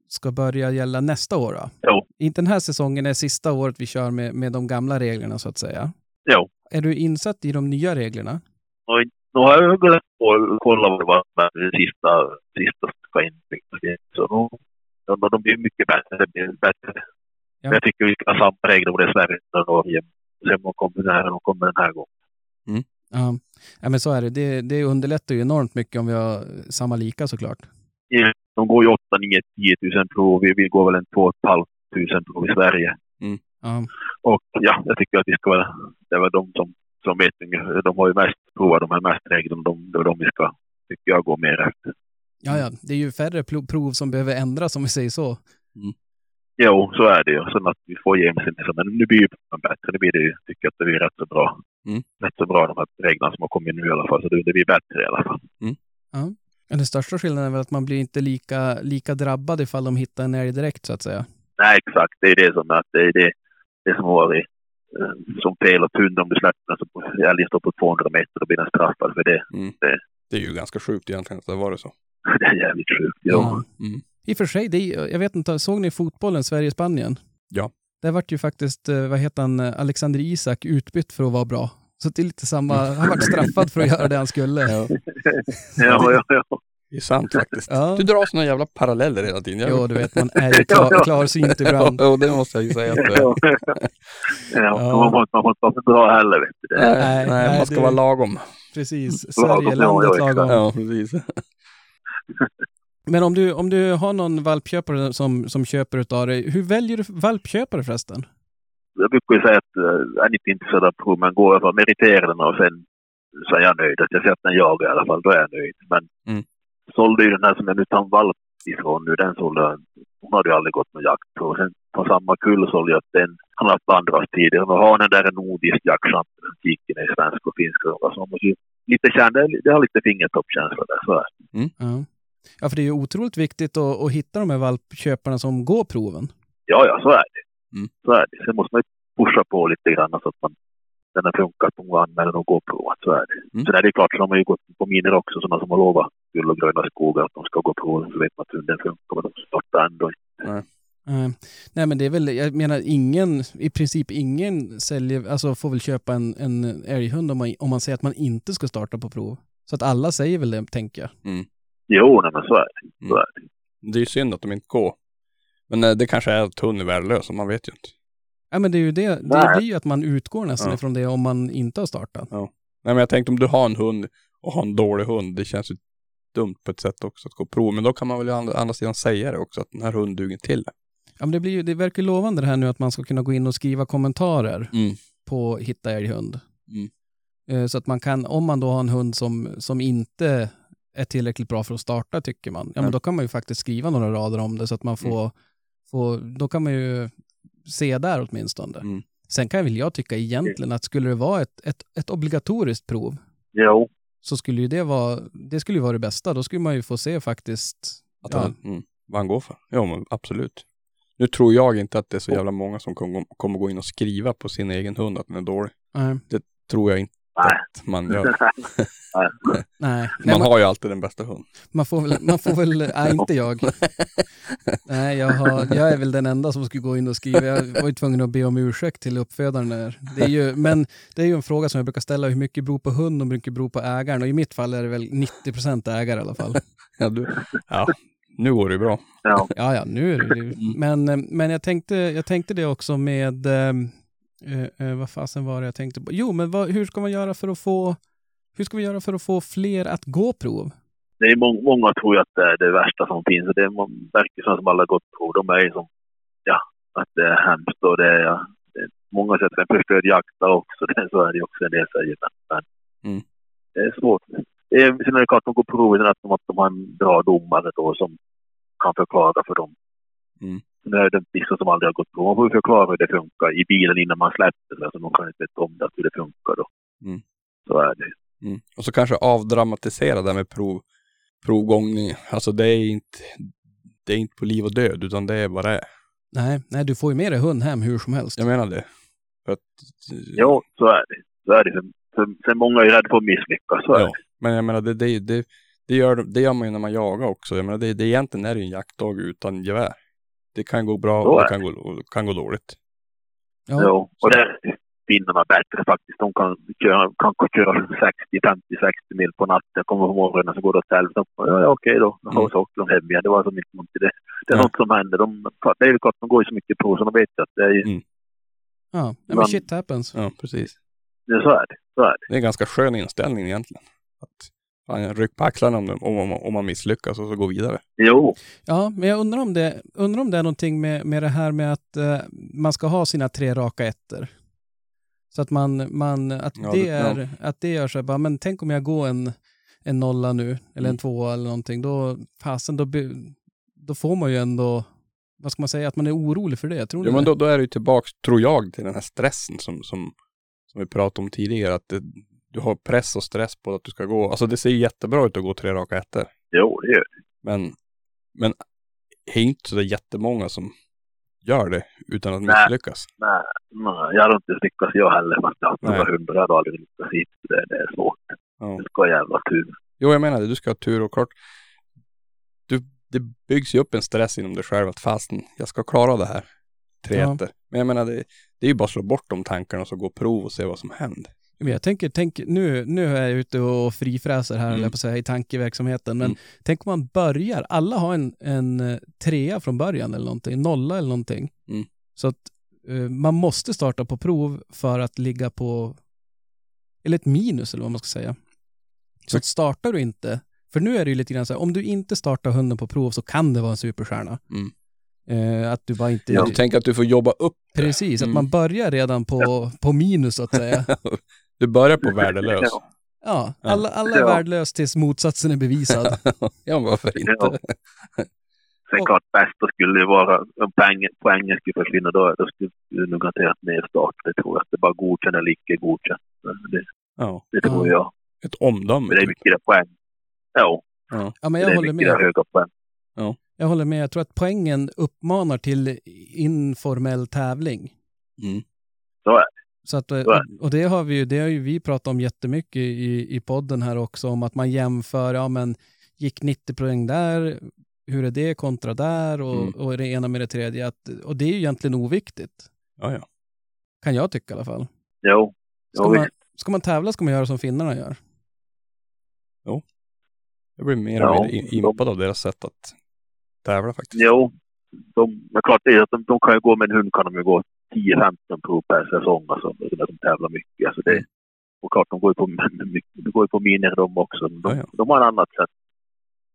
Speaker 3: ska börja gälla nästa år. Då.
Speaker 6: Jo.
Speaker 3: Inte den här säsongen är sista året vi kör med, med de gamla reglerna så att säga.
Speaker 6: Jo.
Speaker 3: Är du insatt i de nya reglerna?
Speaker 6: Och nu har jag gått och kollat vad det var med det sista, sista ska in. Så nu, de, de blir mycket bättre. Blir bättre.
Speaker 3: Ja.
Speaker 6: Jag tycker vi ska ha samma regler både i Sverige och Norge. Se om de kommer den här, de kommer den här gången.
Speaker 3: Ja, ja men så är det. det. Det underlättar ju enormt mycket om vi har samma lika såklart.
Speaker 6: De går ju 8, 9, 10 000 prov. Vi, vi går väl en 2 500 prov i Sverige.
Speaker 3: Ja,
Speaker 6: Och ja, jag tycker att vi ska vara, det är väl de som, som vet De har ju mest provat de här mest reglerna. De, det är de vi ska, tycker jag, gå mer efter.
Speaker 3: ja, ja. det är ju färre prov som behöver ändras om vi säger så.
Speaker 6: Jo, så är det ju. Sen att vi får genomsnittligt. Men nu blir ju det bättre. Det blir det ju. Tycker jag att det blir rätt så bra.
Speaker 4: Mm.
Speaker 6: Rätt så bra de här reglerna som har kommit nu i alla fall. Så det, det blir bättre i alla fall.
Speaker 3: Men den största skillnaden är väl att man blir inte lika, lika drabbad ifall de hittar en älg direkt så att säga.
Speaker 6: Nej, exakt. Det är det som, att det, är det, det som har varit eh, som fel och hund om du släpper den så på- älgen står på 200 meter. Då blir den straffad för det.
Speaker 4: Det är ju ganska sjukt egentligen att det var det så.
Speaker 6: Det är jävligt sjukt. Jo.
Speaker 4: Mm.
Speaker 3: I och för sig, det är, jag vet inte, såg ni fotbollen Sverige-Spanien?
Speaker 4: Ja.
Speaker 3: Där vart ju faktiskt, eh, vad heter han, eh, Alexander Isak utbytt för att vara bra. Så det är lite samma, han vart straffad för att göra det han skulle.
Speaker 4: Ja,
Speaker 6: Ja, ja, ja.
Speaker 4: det är sant faktiskt.
Speaker 3: Ja.
Speaker 4: Du drar såna jävla paralleller hela tiden. Jag-
Speaker 3: Jo, du vet, man är ju klar, klarsynt ibland.
Speaker 4: Ja, det måste jag ju säga att du är.
Speaker 6: ja. Man, inte vara för bra heller. Vet du.
Speaker 4: Nej,
Speaker 3: Nej,
Speaker 4: nej, man ska
Speaker 3: det-
Speaker 4: vara lagom.
Speaker 3: Precis, Sverige, landet lagom.
Speaker 4: Ja, precis.
Speaker 3: Men om du, om du har någon valpköpare som, som köper utav dig, hur väljer du valpköpare förresten?
Speaker 6: jag brukar ju säga att uh, jag är inte intresserad av prov, men går jag meritera den och sen så är jag nöjd. Att jag ser att den jagar i alla fall, då är jag nöjd. Men
Speaker 4: Mm.
Speaker 6: sålde ju den här som jag nu tar en valp ifrån nu, den sålde jag. Hon hade ju aldrig gått någon jakt på. Sen på samma kull sålde jag att den, han har haft andras tidigare. Och hanen där är nordisk jaktchans. Kiken är svensk och finsk. Och så man måste ju lite känna, det- har lite fingertoppkänsla där. Så är det.
Speaker 3: Ja. för det är ju otroligt viktigt att, att hitta de här valpköparna som går proven.
Speaker 6: Ja, ja, så är det.
Speaker 4: Mm.
Speaker 6: Så är det. Sen måste man ju pusha på lite grann så att man, den har funkat på att anmäla och gå provat. Så är det.
Speaker 4: Mm.
Speaker 6: Sen är det klart, så de har ju gått på miner också, sådana som har lovat guld och gröna skogar att de ska gå proven så vet man att hunden funkar. Men de startar ändå inte.
Speaker 3: Eh, nej men det är väl, jag menar ingen, i princip ingen säljer, alltså får väl köpa en, en älghund om man, om man säger att man inte ska starta på prov. Så att alla säger väl det, tänker jag.
Speaker 6: Jo, nej, men så är det. Så
Speaker 4: Mm.
Speaker 6: är det.
Speaker 4: Det är ju synd att de inte går. Men eh, det kanske är att hunden är värdelös, man vet ju inte.
Speaker 3: Ja men det är ju det, det blir ju att man utgår nästan
Speaker 4: Ja.
Speaker 3: ifrån det om man inte har startat.
Speaker 4: Nej men jag tänkte om du har en hund och har en dålig hund, det känns ju dumt på ett sätt också att gå prov. Men då kan man väl å andra, andra sidan säga det också, att den här hunden duger till det.
Speaker 3: Ja men det blir ju, det verkar ju lovande det här nu att man ska kunna gå in och skriva kommentarer
Speaker 4: Mm.
Speaker 3: på Hitta älghund.
Speaker 4: Mm.
Speaker 3: Eh, Så att man kan, om man då har en hund som, som inte är tillräckligt bra för att starta tycker man, ja men
Speaker 4: Mm.
Speaker 3: då kan man ju faktiskt skriva några rader om det så att man får, får då kan man ju se där åtminstone.
Speaker 4: Mm.
Speaker 3: Sen kan väl jag tycka egentligen att skulle det vara ett, ett, ett obligatoriskt prov
Speaker 6: Jo,
Speaker 3: så skulle ju det vara, det skulle ju vara det bästa. Då skulle man ju få se faktiskt,
Speaker 4: Att
Speaker 3: Ja.
Speaker 4: han, mm, vad han går för. Ja men absolut. Nu tror jag inte att det är så jävla många som kommer, kommer gå in och skriva på sin egen hund att den är dålig.
Speaker 3: nej,
Speaker 4: Tror jag inte. Sättet man gör.
Speaker 3: Nej,
Speaker 4: Man
Speaker 3: man,
Speaker 4: har ju alltid den bästa hunden.
Speaker 3: man får väl, man får väl, nej inte jag. Nej, jag, har, jag är väl den enda som skulle gå in och skriva. Jag var ju tvungen att be om ursäkt till uppfödaren där. Det är ju, men det är ju en fråga som jag brukar ställa, hur mycket beror på hund och hur mycket beror på ägaren? Och i mitt fall är det väl 90 procent ägare i alla fall.
Speaker 4: Ja, du, ja, nu går det ju bra.
Speaker 6: Ja.
Speaker 3: Ja, ja, nu är det ju... Men, eh, men jag, tänkte, jag tänkte det också med... Eh, eh, vad fasen var det jag tänkte på? Jo, men vad, hur ska man göra för att få... Hur ska vi göra för att få fler att gå prov?
Speaker 6: Det är må- många tror ju att det är det värsta som finns. Det verkar som att alla gått prov. De är ju som, ja, att det är hemskt och det är, ja, det är många sätt en förstörd jakt också. Det, så är det också en del säger. Men, men
Speaker 4: Mm.
Speaker 6: det är svårt. Det är, sen är det klart att de går provet att de, att de har en bra domare då som kan förklara för dem.
Speaker 4: Mm.
Speaker 6: Nu är det vissa som aldrig har gått prov. Man får ju förklara hur det funkar i bilen innan man släpper. Så alltså, de kan inte veta om det, hur det funkar då.
Speaker 4: Mm.
Speaker 6: Så är det.
Speaker 4: Mm. Och så kanske avdramatisera det med prov, provgångning. Alltså det är inte, det är inte på liv och död, utan det är vad det är.
Speaker 3: Nej, nej, du får ju med dig hund hem hur som helst.
Speaker 4: Jag menar det. För att,
Speaker 6: Jo, så är det. Så är det. För, för, sen många är ju rädda för att misslyckas. Så är
Speaker 4: Ja.
Speaker 6: det.
Speaker 4: Men jag menar, det, det, det, det, gör, det gör man ju när man jagar också. Jag menar, det, det egentligen är det ju en jaktdag utan gevär. Det kan gå bra
Speaker 6: Så
Speaker 4: och det kan gå, kan gå dåligt.
Speaker 3: Ja,
Speaker 6: Jo, och där är finnarna bättre faktiskt. De kan köra, kan köra 60, 50, 60 mil på natten. Kommer på morgonen så går det åt helvete. Ja, ja, okej då.
Speaker 4: Mm.
Speaker 6: Och så åker de hem igen. Det var som inte något i det. Det är
Speaker 4: Ja.
Speaker 6: något som händer. De, det är ju klart, de går ju så mycket prov så de vet att det är ju...
Speaker 4: Mm.
Speaker 3: ja. ja men shit happens.
Speaker 4: Ja, precis.
Speaker 6: Det, så är det. Så är det.
Speaker 4: Det är en ganska skön inställning egentligen. Att fan, ryck på axlarna om, om, om, om man misslyckas och så gå vidare.
Speaker 6: Jo,
Speaker 3: Ja, men jag undrar om det, undrar om det är någonting med, med det här med att eh, man ska ha sina tre raka ettor. Så att man, man att,
Speaker 4: Ja,
Speaker 3: det
Speaker 4: det-
Speaker 3: är, att det gör så här, bara, men tänk om jag går en, en nolla nu, eller en
Speaker 4: Mm.
Speaker 3: tvåa eller någonting, då, fasen, då, då får man ju ändå, vad ska man säga, att man är orolig för det. Tror
Speaker 4: Ja, men
Speaker 3: det?
Speaker 4: då, då är det ju tillbaks, tror jag, till den här stressen som, som, som vi pratade om tidigare. Att det, du har press och stress på att du ska gå. Alltså det ser ju jättebra ut att gå tre raka ettor.
Speaker 6: jo, det gör det.
Speaker 4: Men, men det är inte så jättemånga som gör det utan att
Speaker 6: Nej.
Speaker 4: misslyckas.
Speaker 6: Nej, nej, jag hade inte lyckats jag heller. Fast jag har haft hundra. Aldrig lyckats hit. Det, det är svårt.
Speaker 4: Ja.
Speaker 6: Det ska ha jävla tur.
Speaker 4: Jo, jag menar det. Du ska ha tur och klart. Du, det byggs ju upp en stress inom dig själv att fasten, jag ska klara det här. Tre
Speaker 3: Ja.
Speaker 4: Men jag menar, det, det är ju bara att slå bort de tankarna och så gå prov och se vad som händer.
Speaker 3: Men jag tänker, tänk, nu, nu är jag ute och frifräser här,
Speaker 4: Mm.
Speaker 3: mm. på att säga, i tankeverksamheten. Men
Speaker 4: Mm.
Speaker 3: tänk om man börjar, alla har en, en eh, trea från början eller någonting, nolla eller någonting.
Speaker 4: Mm.
Speaker 3: Så att eh, man måste starta på prov för att ligga på, eller ett minus eller vad man ska säga. Så att startar du inte, för nu är det ju lite grann så här, om du inte startar hunden på prov så kan det vara en superstjärna.
Speaker 4: Mm.
Speaker 3: Eh, att du bara inte...
Speaker 6: Ja,
Speaker 4: Du tänker att du får jobba upp.
Speaker 3: Precis, att
Speaker 4: Mm.
Speaker 3: man börjar redan på, på minus så att säga.
Speaker 4: Du börjar på värdelös.
Speaker 6: Ja.
Speaker 3: Ja,
Speaker 4: Ja.
Speaker 3: alla, alla är
Speaker 6: Ja.
Speaker 3: värdelös tills motsatsen är bevisad.
Speaker 4: ja, varför inte?
Speaker 6: Ja. Sen
Speaker 3: Och-
Speaker 6: klart bästa skulle ju vara om poängen, poängen skulle försvinna. Då, då skulle du nog garanterat nedstart. Det tror jag. Det är bara godkänt eller icke godkänt. Det,
Speaker 4: Ja,
Speaker 6: det tror
Speaker 3: Ja.
Speaker 6: jag.
Speaker 4: ett omdöme.
Speaker 6: Men det är
Speaker 4: typ.
Speaker 6: mycket poäng. Ja,
Speaker 3: Ja, men
Speaker 6: det
Speaker 3: jag
Speaker 6: är
Speaker 3: håller med.
Speaker 6: höga poäng.
Speaker 3: Jag håller med. Jag tror att poängen uppmanar till informell tävling.
Speaker 4: Mm.
Speaker 6: Så är
Speaker 3: Så att, eh, och det har vi ju, det har ju vi pratat om jättemycket i, i podden här också, om att man jämför, ja men gick 90 poäng där, hur är det kontra där och,
Speaker 4: Mm.
Speaker 3: och det ena med det tredje. Att, och det är ju egentligen oviktigt,
Speaker 4: Ja, ja.
Speaker 3: kan jag tycka i alla fall.
Speaker 6: Jo.
Speaker 3: Ska,
Speaker 6: Jo,
Speaker 3: man,
Speaker 6: visst.
Speaker 3: ska man tävla ska man göra som finnarna gör.
Speaker 4: Jag blir mer och mer impad av deras sätt att tävla faktiskt.
Speaker 6: Jo. De, men klart det de, de kan ju gå med en hund kan de ju gå 10-15 prov per säsong. Alltså, när de tävlar mycket. Alltså det, och klart, de går ju på, de går på miner de också. De,
Speaker 4: Ja, ja.
Speaker 6: de har ett annat sätt.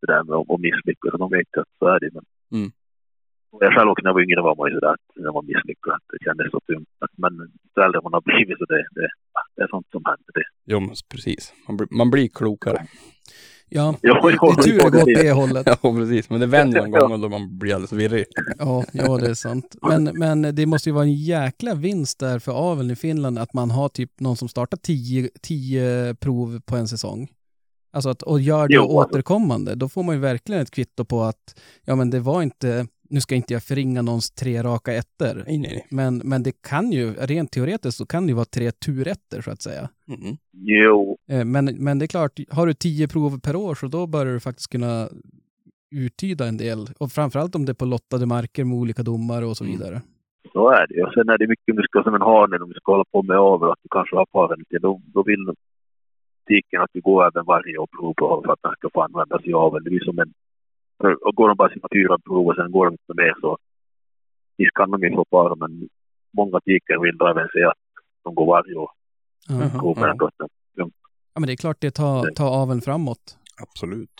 Speaker 6: Det där med att misslyckas. Så de vet ju att så är det. Men,
Speaker 4: Mm.
Speaker 6: och jag själv också när jag var yngre var man ju sådär att när man misslyckades. att Det kändes så tungt. Men ju äldre man har blivit så det, det, det är sånt som händer. Det.
Speaker 4: Jo, precis. Man blir, man blir klokare.
Speaker 3: Ja,
Speaker 6: Jo,
Speaker 3: det är tur det går åt
Speaker 6: det-
Speaker 3: hållet.
Speaker 4: Ja, precis. Men det vänder en gång och då man blir alldeles virrig.
Speaker 3: Ja, ja, det är sant. Men, men det måste ju vara en jäkla vinst där för aveln i Finland att man har typ någon som startar tio, tio prov på en säsong. Alltså att, och gör det
Speaker 6: Jo,
Speaker 3: återkommande. Då får man ju verkligen ett kvitto på att ja, men det var inte nu ska inte jag förringa någons tre raka ettor,
Speaker 4: Nej, nej,
Speaker 3: men, men det kan ju, rent teoretiskt så kan det ju vara tre turätter så att säga.
Speaker 4: nej. Mm.
Speaker 6: Jo,
Speaker 3: Eh, Men, men det är klart, har du tio prov per år så då börjar du faktiskt kunna uttyda en del. Och framförallt om det är på lottade marker med olika domare och så
Speaker 4: Mm.
Speaker 3: vidare.
Speaker 6: så är det. Och sen är det mycket du ska som en hane, om du ska hålla på med avel, att du kanske har paren lite, då, då vill butiken att du går även varje år prov på för att den ska få användas i avel. Det blir som en... Och går de bara sina fyra prov och sen går de inte mer så... Visst kan de ju få par, men många butiker vill då även se att de går varje år. Prov med
Speaker 4: Ja.
Speaker 6: den dottern.
Speaker 3: ja, men det är klart det tar, tar aveln framåt.
Speaker 4: Absolut.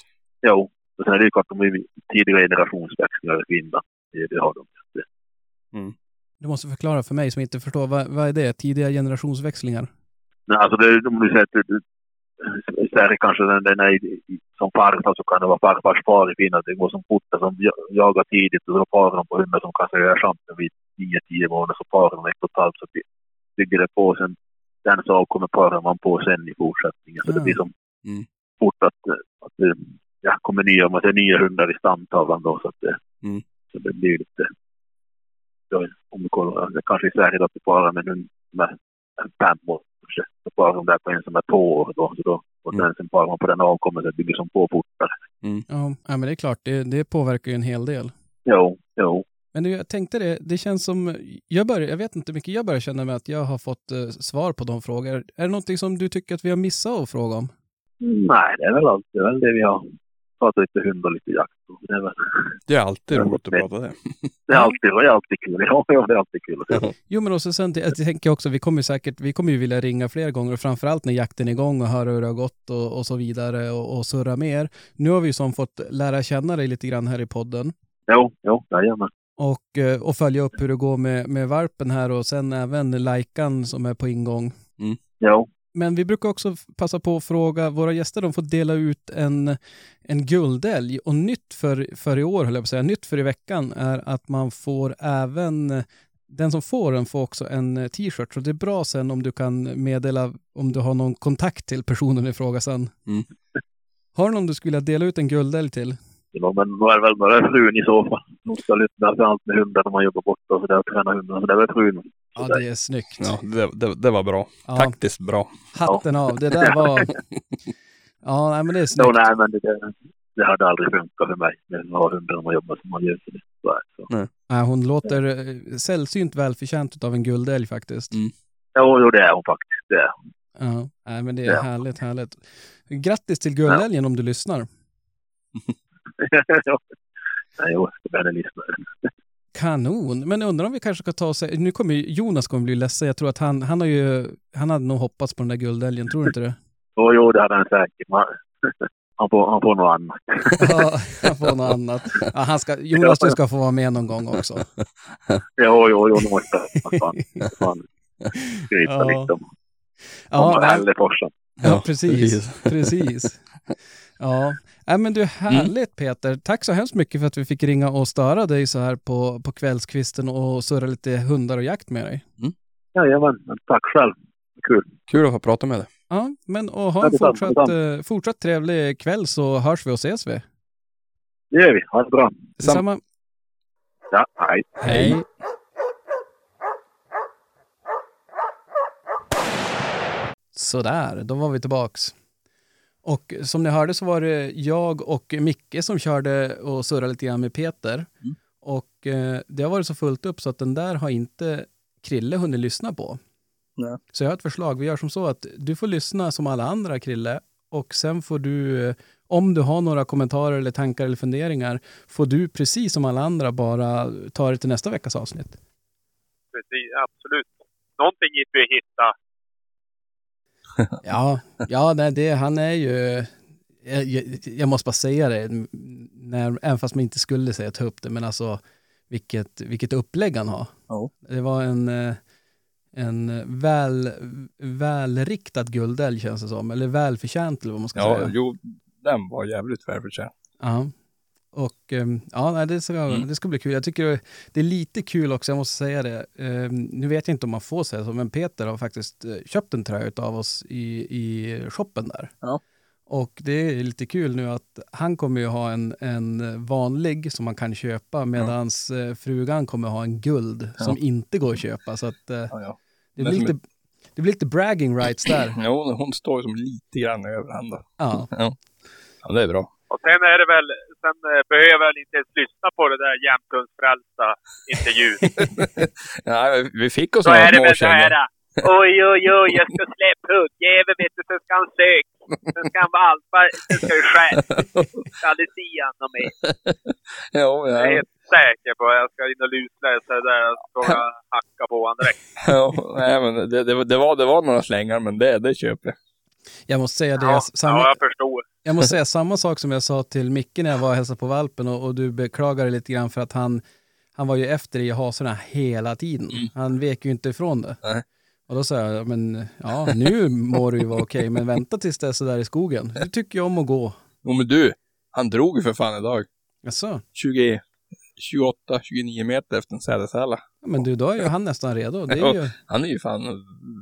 Speaker 6: Jo, och sen är det ju klart att de är tidiga generationsväxlingar i Finland. Det, det har de.
Speaker 3: Du måste förklara för mig som inte förstår, vad, vad är det? Tidiga generationsväxlingar?
Speaker 6: Nej, alltså det, om du säger att det kanske den, den är som farfar så kan det vara farfars far i Finland. Det går som fortare som ja- jagar tidigt och då parar de på hundar som kanske är champen vid 9-10 månader så parar de ett och ett halvt så by- bygger det på sen den så kommer parar man på sen i fortsättningen. Så
Speaker 3: Ja.
Speaker 6: det blir som
Speaker 4: Mm.
Speaker 6: fort att, att det ja, kommer nya, man ser nya hundar i stamtavlan då så att det,
Speaker 4: Mm.
Speaker 6: så det blir lite då, om du kollar, kanske i Sverige då att du parar med en hund är fem år kanske. Så parar de där på en som är två år då. Så då och
Speaker 4: Mm.
Speaker 6: sen, sen parar man på den det bygger som på fortare.
Speaker 3: Ja, ja men det är klart, det, det påverkar ju en hel del.
Speaker 6: Jo, jo.
Speaker 3: Men du, jag tänkte det, det känns som, jag, börjar, jag vet inte hur mycket jag börjar känna med att jag har fått eh, svar på de frågor. Är det någonting som du tycker att vi har missat att fråga om?
Speaker 6: Nej, det är väl allt. Det är väl det vi har pratat lite hund och lite jakt. och Det är, väl,
Speaker 4: Det är alltid
Speaker 6: Ja,
Speaker 4: roligt att
Speaker 6: det-
Speaker 4: prata det.
Speaker 6: det är alltid, det är alltid kul. Ja, ja, det är alltid kul. se.
Speaker 3: Jo, men också sen, jag tänker också, vi kommer ju säkert, vi kommer ju vilja ringa fler gånger och framförallt när jakten är igång och höra hur det har gått och, och så vidare och, och surra mer. Nu har vi ju som fått lära känna dig lite grann här i podden
Speaker 6: Jo, jo, jajamän.
Speaker 3: och, eh, och följa upp hur det går med, med varpen här och sen även lajkan som är på ingång.
Speaker 6: Jo,
Speaker 3: Men vi brukar också passa på att fråga våra gäster, de får dela ut en, en guldälg. Och nytt för, för i år, höll jag på att säga, nytt för i veckan är att man får även, den som får den får också en eh, t-shirt. Så det är bra sen om du kan meddela om du har någon kontakt till personen i fråga sen.
Speaker 4: Mm.
Speaker 3: Har du någon du skulle vilja dela ut en guldälg till?
Speaker 6: Ja, men då är det väl bara frun i så fall. Hon ska lyssna för allt med hundar när man jobbar borta och sådär och träna hundarna. Så det är väl frun.
Speaker 3: Ja, det är snyggt.
Speaker 4: Ja, det, det, det var bra.
Speaker 3: Ja,
Speaker 4: Taktiskt bra.
Speaker 3: hatten av. Det där var... Ja, nej, men det är snyggt.
Speaker 6: nej, men det, det, hade aldrig funkat för mig med att ha hundar när man jobbar som man gör. Så det, så. Så.
Speaker 3: Nej, hon låter eh, sällsynt välförtjänt av en guldälg faktiskt.
Speaker 4: Mm.
Speaker 6: Jo, jo, det är hon faktiskt. Det är hon.
Speaker 3: Ja, nej, men det är
Speaker 6: Ja.
Speaker 3: härligt, härligt. Grattis till guldälgen om du lyssnar.
Speaker 6: Nej, jag ska börja lyssna.
Speaker 3: Kanon. Men jag undrar om vi kanske ska ta oss... Nu kommer ju, Jonas kommer bli ledsen. Jag tror att han, han har ju... Han hade nog hoppats på den där guldälgen, tror du inte det?
Speaker 6: Jo, jo, det hade han säkert. Man, han, får, han får något annat.
Speaker 3: Ja, han får något annat. Ja, han ska, Jonas, du ska få vara med någon gång också.
Speaker 6: Jo, jo, jo, nu måste fan skryta
Speaker 3: Ja.
Speaker 6: lite om,
Speaker 3: Ja,
Speaker 6: om Hälleforsen.
Speaker 3: ja precis. Precis. Ja, nej, men du, härligt Peter. Tack så hemskt mycket för att vi fick ringa och störa dig så här på, på kvällskvisten och surra lite hundar och jakt med dig.
Speaker 6: Jajamän, men tack själv. Kul.
Speaker 4: Kul att få prata med dig.
Speaker 3: Ja, men och ha en fortsatt, eh, fortsatt trevlig kväll så hörs vi och ses vi.
Speaker 6: Det gör vi. Ha det bra.
Speaker 3: Detsamma.
Speaker 6: Ja, hej.
Speaker 3: Hej. Sådär, då var vi tillbaks. Och som ni hörde så var det jag och Micke som körde och surrade lite grann med Peter. Och eh, det har varit så fullt upp så att den där har inte Krille hunnit lyssna på.
Speaker 7: Nej.
Speaker 3: Så jag har ett förslag. Vi gör som så att du får lyssna som alla andra Krille och sen får du, eh, om du har några kommentarer eller tankar eller funderingar, får du precis som alla andra bara ta det till nästa veckas avsnitt.
Speaker 5: Precis, absolut. Någonting gick vi hitta.
Speaker 3: Ja, ja nej, det, han är ju... Jag, jag, jag måste bara säga det, när, även fast man inte skulle säga ta upp det, men alltså vilket, vilket upplägg han har.
Speaker 7: Ja.
Speaker 3: Det var en, en väl, välriktad guldälg känns det som, eller välförtjänt eller vad man ska
Speaker 4: Ja,
Speaker 3: säga.
Speaker 4: jo, den var jävligt välförtjänt.
Speaker 3: Ja. Och ehm, ja, nej, det, ska,
Speaker 4: Mm.
Speaker 3: det ska bli kul. Jag tycker det är lite kul också, jag måste säga det. Ehm, nu vet jag inte om man får säga så, men Peter har faktiskt eh, köpt en tröja av oss i, i shoppen där.
Speaker 7: Ja.
Speaker 3: Och det är lite kul nu att han kommer ju ha en, en vanlig som man kan köpa medan frugan kommer ha en guld som inte går att köpa. Så att, eh,
Speaker 4: Ja, ja.
Speaker 3: det, blir lite, det blir lite bragging rights där.
Speaker 4: Jo, hon står ju som lite grann över han då.
Speaker 3: Ja.
Speaker 4: Ja. ja, det är bra.
Speaker 5: Och sen är det väl, sen eh, behöver jag inte ens lyssna på det där jämthundsfrälsta intervjun.
Speaker 4: Ja, vi fick oss
Speaker 5: Så
Speaker 4: några
Speaker 5: så
Speaker 4: kängor.
Speaker 5: här. Oj, oj, oj, jag ska släppa huggjäveln, vet du, sen ska han söka. Sen ska han valpa, sen ska det skära. Ska aldrig se han något mer.
Speaker 4: Jo,
Speaker 5: Jag är
Speaker 4: ja.
Speaker 5: helt säker på att jag ska in och lusläsa det där och så ska jag hacka på honom direkt.
Speaker 4: ja nej, men det, det, var- det, var, det var några slängar, men det, det köper jag.
Speaker 3: Jag måste säga det,
Speaker 5: Ja,
Speaker 3: samma,
Speaker 5: ja, jag förstår.
Speaker 3: Jag måste säga samma sak som jag sa till Micke när jag var och hälsade på valpen och, och du beklagade lite grann för att han, han var ju efter i hasorna hela tiden. Han vek ju inte ifrån det.
Speaker 4: Nej.
Speaker 3: Och då sa jag, men ja, nu må du ju vara okej, men vänta tills det är så där i skogen. Du tycker ju om att gå.
Speaker 4: Jo, men du, han drog ju för fan idag.
Speaker 3: Jaså?
Speaker 4: 20, 28, 29 meter efter en sädesärla.
Speaker 3: Ja, men du, då är ju han nästan redo. Är ju...
Speaker 4: Han är ju fan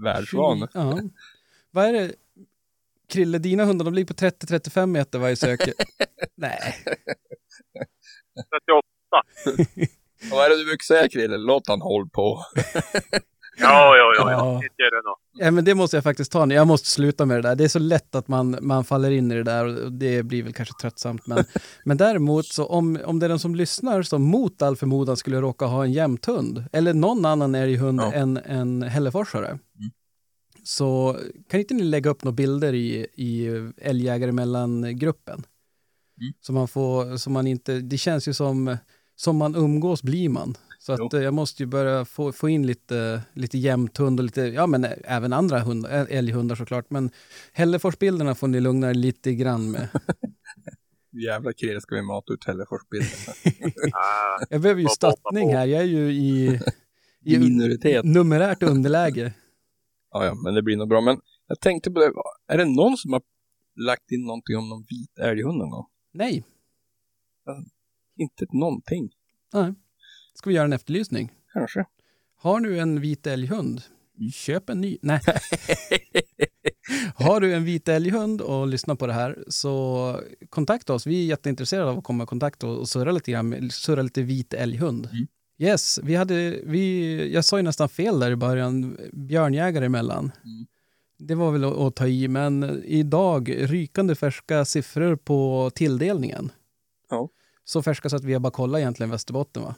Speaker 4: världsvan.
Speaker 3: Ja. Vad är det? Krille, dina hundar de ligger på 30-35 meter varje söke. Nej.
Speaker 5: 38.
Speaker 4: Och vad är det du brukar säga Krille? Låt han håll på.
Speaker 5: Ja, ja, ja.
Speaker 3: Ja.
Speaker 5: Ja,
Speaker 3: men det måste jag faktiskt ta nu. Jag måste sluta med det där. Det är så lätt att man, man faller in i det där och det blir väl kanske tröttsamt. Men, men däremot, så om, om det är den som lyssnar som mot all förmodan skulle råka ha en jämthund eller någon annan älghund
Speaker 4: Ja.
Speaker 3: än en hälleforsare. Så kan inte ni lägga upp några bilder i, i älgjägare mellan gruppen? Så man får, så man inte, det känns ju som, som man umgås blir man. Så att eh, jag måste ju börja få, få in lite, lite jämthund och lite, ja men även andra hund, älghundar såklart. Men Hälleforsbilderna får ni lugna er lite grann med.
Speaker 4: Jävla Krille ska vi mata ut Hälleforsbilden.
Speaker 5: Ah,
Speaker 3: Jag behöver ju stöttning här, jag är ju i,
Speaker 4: I minoritet.
Speaker 3: numerärt underläge.
Speaker 4: Ja, ja, men det blir nog bra. Men jag tänkte på det. Är det någon som har lagt in någonting om någon vit älghund någon gång?
Speaker 3: Nej,
Speaker 4: Inte någonting.
Speaker 3: nej. Ska vi göra en efterlysning?
Speaker 4: Kanske.
Speaker 3: Har du en vit älghund? Köp en ny. Nej. Har du en vit älghund och lyssnar på det här så kontakta oss. Vi är jätteintresserade av att komma i kontakt och surra lite grann, surra lite vit älghund. Yes, vi hade, vi, jag sa ju nästan fel där i början, björnjägare emellan. Det var väl att, ta i, men idag rykande färska siffror på tilldelningen.
Speaker 4: Ja.
Speaker 3: Så färska så att vi har bara kollat egentligen Västerbotten va?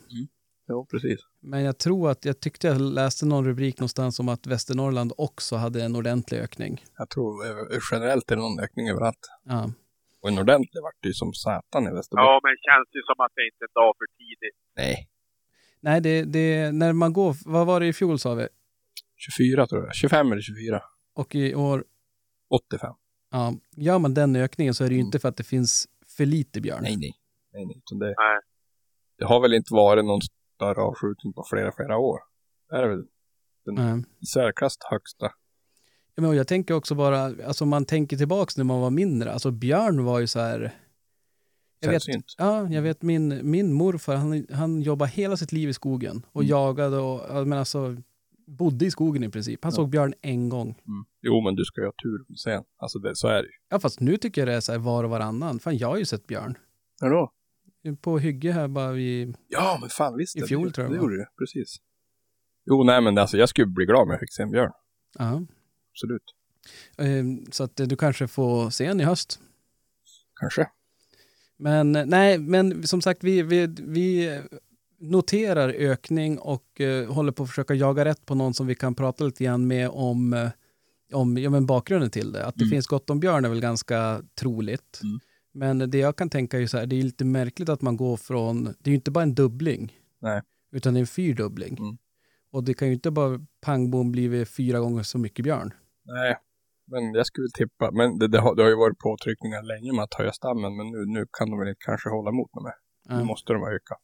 Speaker 4: Ja, precis.
Speaker 3: Men jag tror att jag tyckte jag läste någon rubrik någonstans om att Västernorrland också hade en ordentlig ökning.
Speaker 4: Jag tror eh, generellt är det någon ökning överallt.
Speaker 3: Ja,
Speaker 4: Och en ordentlig vart det ju som satan i Västerbotten.
Speaker 5: ja, men det känns ju som att det inte är en dag för tidigt.
Speaker 4: Nej,
Speaker 3: Nej, det, det, när man går, vad var det i fjol sa vi?
Speaker 4: 24 tror jag. 25 eller 24.
Speaker 3: Och i år,
Speaker 4: 85.
Speaker 3: ja, gör man den ökningen så är det ju inte för att det finns för lite björn.
Speaker 4: Nej, nej. nej, nej. Utan det,
Speaker 5: Nej.
Speaker 4: det har väl inte varit någon större avskjutning på flera, flera år. Det är väl
Speaker 3: Nej.
Speaker 4: i särklass högsta.
Speaker 3: Ja, men jag tänker också bara, alltså man tänker tillbaks när man var mindre, alltså björn var ju så här, jag vet, ja, jag vet min, min morfar, han, han jobbade hela sitt liv i skogen och jagade och, ja, men alltså, bodde i skogen i princip. Han såg björn en gång.
Speaker 4: Mm. Jo, men du ska ju ha tur sen. Alltså det, så är det ju.
Speaker 3: Ja, fast nu tycker jag det är så här var och varannan. Fan, jag har ju sett björn.
Speaker 4: Ja, då?
Speaker 3: På hygge här bara vid...
Speaker 4: Ja, men fan visst.
Speaker 3: I fjol
Speaker 4: det,
Speaker 3: tror jag
Speaker 4: Det gjorde det, precis. Jo, nej men alltså jag skulle bli glad om jag fick se en björn.
Speaker 3: Ja.
Speaker 4: Absolut.
Speaker 3: Ehm, Så att du kanske får se en i höst.
Speaker 4: Kanske.
Speaker 3: Men eh, nej, men som sagt, vi, vi, vi noterar ökning och eh, håller på att försöka jaga rätt på någon som vi kan prata lite grann med om, eh, om ja, men bakgrunden till det. Att det
Speaker 4: Mm.
Speaker 3: finns gott om björn är väl ganska troligt.
Speaker 4: Mm.
Speaker 3: Men det jag kan tänka är ju så här, det är lite märkligt att man går från, det är ju inte bara en dubbling,
Speaker 4: Nej.
Speaker 3: utan det är en fyrdubbling.
Speaker 4: Mm.
Speaker 3: Och det kan ju inte bara pang bom blivit fyra gånger så mycket björn.
Speaker 4: Nej, men jag skulle tippa. Men det, det, har, det har ju varit påtryckningar länge med att höja stammen. Men nu, nu kan de väl inte kanske hålla emot med. Nu
Speaker 3: Ja.
Speaker 4: måste de öka.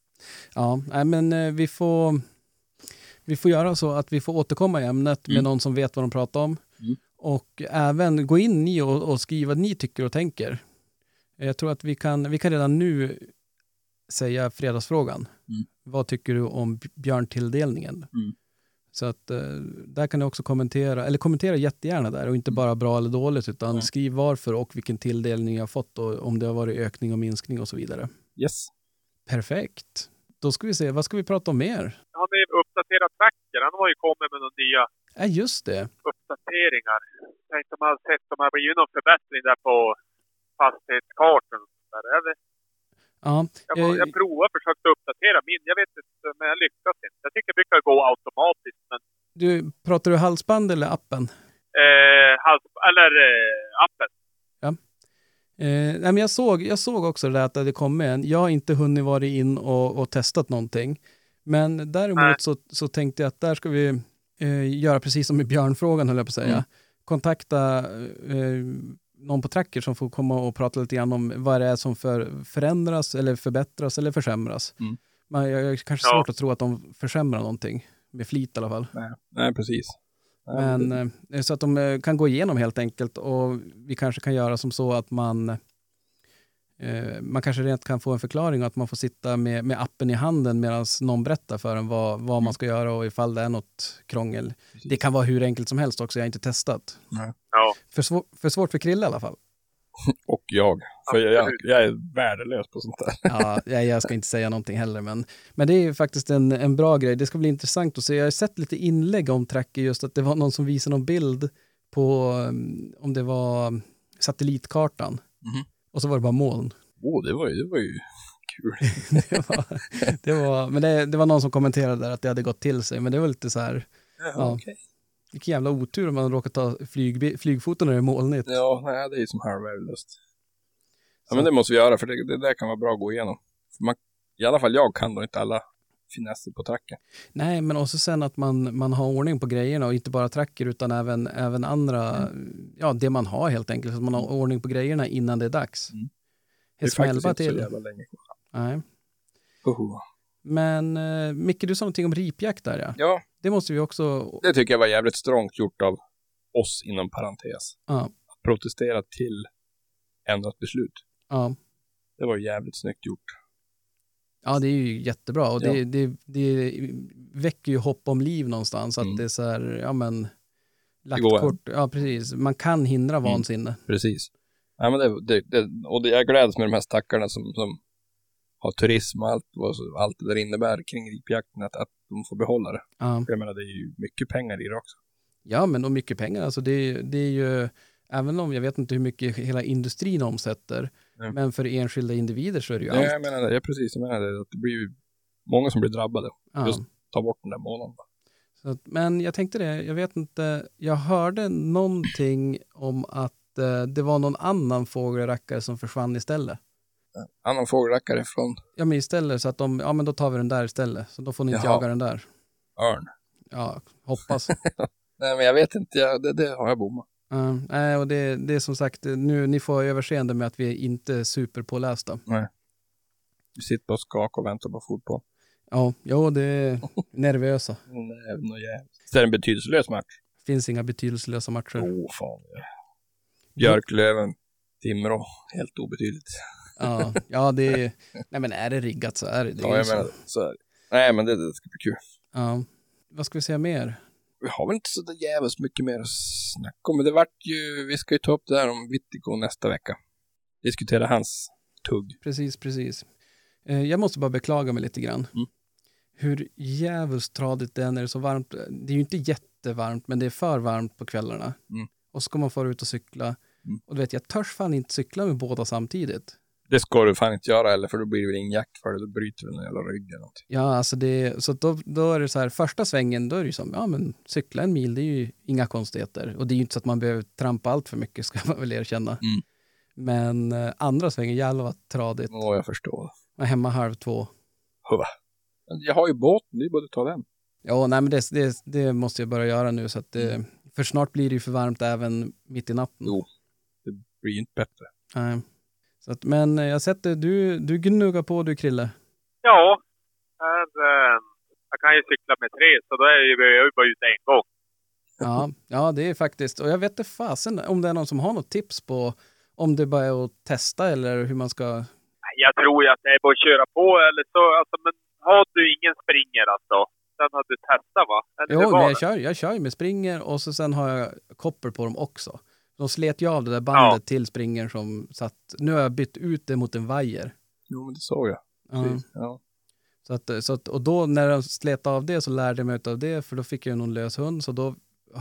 Speaker 3: Ja, nej, men eh, vi får, vi får göra så att vi får återkomma i ämnet med
Speaker 4: Mm.
Speaker 3: någon som vet vad de pratar om.
Speaker 4: Mm.
Speaker 3: Och även gå in ni och, och skriva vad ni tycker och tänker. Jag tror att vi kan, vi kan redan nu säga fredagsfrågan.
Speaker 4: Mm.
Speaker 3: Vad tycker du om björntilldelningen?
Speaker 4: Mm.
Speaker 3: Så att eh, där kan ni också kommentera, eller kommentera jättegärna där och inte bara bra eller dåligt utan
Speaker 4: Mm.
Speaker 3: skriv varför och vilken tilldelning ni har fått och om det har varit ökning och minskning och så vidare.
Speaker 4: Yes.
Speaker 3: Perfekt. Då ska vi se, vad ska vi prata om mer?
Speaker 5: Han har ju uppdaterat tracker. Han har ju kommit med några nya
Speaker 3: Ja, just det.
Speaker 5: uppdateringar. Jag inte om jag har sett om det har blivit någon förbättring där på fastighetskartan. där. Jag,
Speaker 3: Ja,
Speaker 5: jag,
Speaker 3: eh,
Speaker 5: jag provar och försökt uppdatera min. Jag vet inte, men jag lyckas inte. Jag tycker det brukar gå automatiskt, men
Speaker 3: du, pratar du halsband eller appen?
Speaker 5: eh, hals, eller eh, appen.
Speaker 3: Eh, nej, men jag, såg, jag såg också det där att det hade kommit en. Jag har inte hunnit vara in och, och testat någonting. Men däremot
Speaker 5: Nej.
Speaker 3: så, så tänkte jag att där ska vi eh, göra precis som i björnfrågan höll jag på att säga.
Speaker 4: Mm.
Speaker 3: Kontakta eh, någon på Tracker som får komma och prata lite grann om vad det är som för, förändras eller förbättras eller försämras.
Speaker 4: Mm.
Speaker 3: Men jag, jag är kanske
Speaker 5: Ja.
Speaker 3: svårt att tro att de försämrar någonting. Med flit i alla fall.
Speaker 4: Nej, nej precis.
Speaker 3: Men eh, så att de eh, kan gå igenom helt enkelt och vi kanske kan göra som så att man man kanske rent kan få en förklaring och att man får sitta med, med appen i handen medan någon berättar för en vad, vad man ska göra och ifall det är något krångel. Det kan vara hur enkelt som helst också, jag har inte testat.
Speaker 5: Ja.
Speaker 3: För, svår, för svårt för Krille i alla fall.
Speaker 4: Och jag. För jag, jag, är värdelös på sånt där.
Speaker 3: Ja, jag, jag ska inte säga någonting heller, men, men det är ju faktiskt en, en bra grej. Det ska bli intressant att se. Jag har sett lite inlägg om Tracker, just att det var någon som visade någon bild på um, om det var satellitkartan.
Speaker 4: Mhm.
Speaker 3: Och så var det bara moln.
Speaker 4: Åh, det var det var ju kul.
Speaker 3: det var, det var, men det, det var någon som kommenterade där att det hade gått till sig, men det var lite så här,
Speaker 4: Ja,
Speaker 3: Ja.
Speaker 4: okej.
Speaker 3: vilken jävla otur om man råkar ta flyg, flygfoton när det är molnigt.
Speaker 4: Ja, nej, det är ju som halvvärdelöst. Ja, men det måste vi göra, för det, det där kan vara bra att gå igenom. Man, I alla fall jag kan då inte alla finesser på tracken.
Speaker 3: Nej, men också sen att man, man har ordning på grejerna och inte bara tracker utan även, även andra, ja det man har helt enkelt, så att man har ordning på grejerna innan det är dags.
Speaker 4: Mm.
Speaker 3: Det
Speaker 4: är faktiskt inte så
Speaker 3: till.
Speaker 4: jävla länge kvar.
Speaker 3: Nej.
Speaker 4: Oho.
Speaker 3: Men eh, Micke, du sa någonting om ripjakt där ja.
Speaker 4: Ja,
Speaker 3: Det måste vi också,
Speaker 4: det tycker jag var jävligt strångt gjort av oss inom parentes.
Speaker 3: ja,
Speaker 4: Att protestera till ändrat beslut.
Speaker 3: ja.
Speaker 4: Det var jävligt snyggt gjort.
Speaker 3: Ja, det är ju jättebra och det,
Speaker 4: Ja.
Speaker 3: det, det väcker ju hopp om liv någonstans. Att
Speaker 4: Mm.
Speaker 3: det är så här, ja men, lagt kort, ja precis. Man kan hindra
Speaker 4: Mm.
Speaker 3: vansinne.
Speaker 4: Precis. Ja, men det, det, det, och det, jag gläds med de här stackarna som, som har turism och allt, allt det där innebär kring ripjakten, att, att de får behålla det.
Speaker 3: Ja.
Speaker 4: För jag menar, det är ju mycket pengar i det också.
Speaker 3: ja, men och mycket pengar. Alltså det, det är ju, även om jag vet inte hur mycket hela industrin omsätter,
Speaker 4: Mm.
Speaker 3: men för enskilda individer så är det ju
Speaker 4: Ja, jag
Speaker 3: allt.
Speaker 4: menar det, ja, precis, jag menar det, att det blir ju många som blir drabbade.
Speaker 3: Ja.
Speaker 4: just- Ta bort den där månaden.
Speaker 3: Att, men jag tänkte det, jag vet inte, jag hörde någonting om att eh, det var någon annan fågelrackare som försvann istället.
Speaker 4: Annan fågelrackare från
Speaker 3: Ja, men istället så att de, ja men då tar vi den där istället. Så då får ni inte
Speaker 4: Jaha.
Speaker 3: jaga den där.
Speaker 4: örn.
Speaker 3: Ja, hoppas.
Speaker 4: Nej, men jag vet inte, jag, det, det har jag bommat.
Speaker 3: Ja, nej, och det, det är som sagt, nu, ni får överseende med att vi är inte superpålästa.
Speaker 4: Vi sitter och skakar och väntar på fotboll.
Speaker 3: Ja, jo, det är nervösa.
Speaker 4: Nej, något jävligt. Så är det en betydelselös match.
Speaker 3: Finns inga betydelselösa matcher.
Speaker 4: Åh, oh, fan. Ja. Björklöven, Timrå, helt obetydligt.
Speaker 3: Ja, ja, det är, nej men är det riggat så är det. det är
Speaker 4: Ja, jag
Speaker 3: så.
Speaker 4: menar, så är det. Nej, men det, det ska bli kul.
Speaker 3: Ja. Vad ska vi säga mer?
Speaker 4: Vi har väl inte så jävligt mycket mer att snacka om, men det vart ju, vi ska ju ta upp det här om Vittico nästa vecka. Diskutera hans tugg.
Speaker 3: Precis, precis. Eh, Jag måste bara beklaga mig lite grann.
Speaker 4: Mm.
Speaker 3: Hur djävulskt tradigt det är när det är så varmt. Det är ju inte jättevarmt, men det är för varmt på kvällarna.
Speaker 4: Mm.
Speaker 3: Och så ska man fara ut och cykla.
Speaker 4: Mm.
Speaker 3: Och du vet, jag törs fan inte cykla med båda samtidigt.
Speaker 4: Det ska du fan inte göra eller för då blir det väl ingen jakt för det, då bryter du den jävla ryggen någonting.
Speaker 3: Ja, alltså det, så då, då är det så här, första svängen, då är det ju som, ja men cykla en mil, det är ju inga konstigheter. Och det är ju inte så att man behöver trampa allt för mycket, ska man väl erkänna.
Speaker 4: Mm.
Speaker 3: Men eh, andra svängen, jävlar vad tradigt.
Speaker 4: Åh, jag förstår.
Speaker 3: Man är hemma halv två.
Speaker 4: Men Jag har ju båten, det är bara att ta den.
Speaker 3: Ja, nej men det, det, det måste jag börja göra nu så att det, för snart blir det ju för varmt även mitt i natten.
Speaker 4: Jo. Det blir ju inte bättre.
Speaker 3: Nej. Så att, men jag har sett det, du, du gnuggar på du Krille.
Speaker 5: Ja, eh, jag kan ju cykla med tre, så då är jag ju bara ute en gång.
Speaker 3: Ja, ja det är faktiskt, och jag vet inte fasen om det är någon som har något tips på om det bara är att testa eller hur man ska...
Speaker 5: Jag tror ju att det är bara att köra på, eller så, alltså, men har du ingen springer alltså, sen hade du testat va? Eller
Speaker 3: Jo,
Speaker 5: det?
Speaker 3: jag kör, jag kör ju med springer och så sen har jag koppel på dem också. De slet ju av det där bandet till springer som satt. Nu har jag bytt ut det mot en vajer.
Speaker 4: Jo, men det såg jag.
Speaker 3: Ja.
Speaker 4: Ja.
Speaker 3: Så att, så att, och då när de slet av det så lärde jag mig av det för då fick jag någon lös hund så då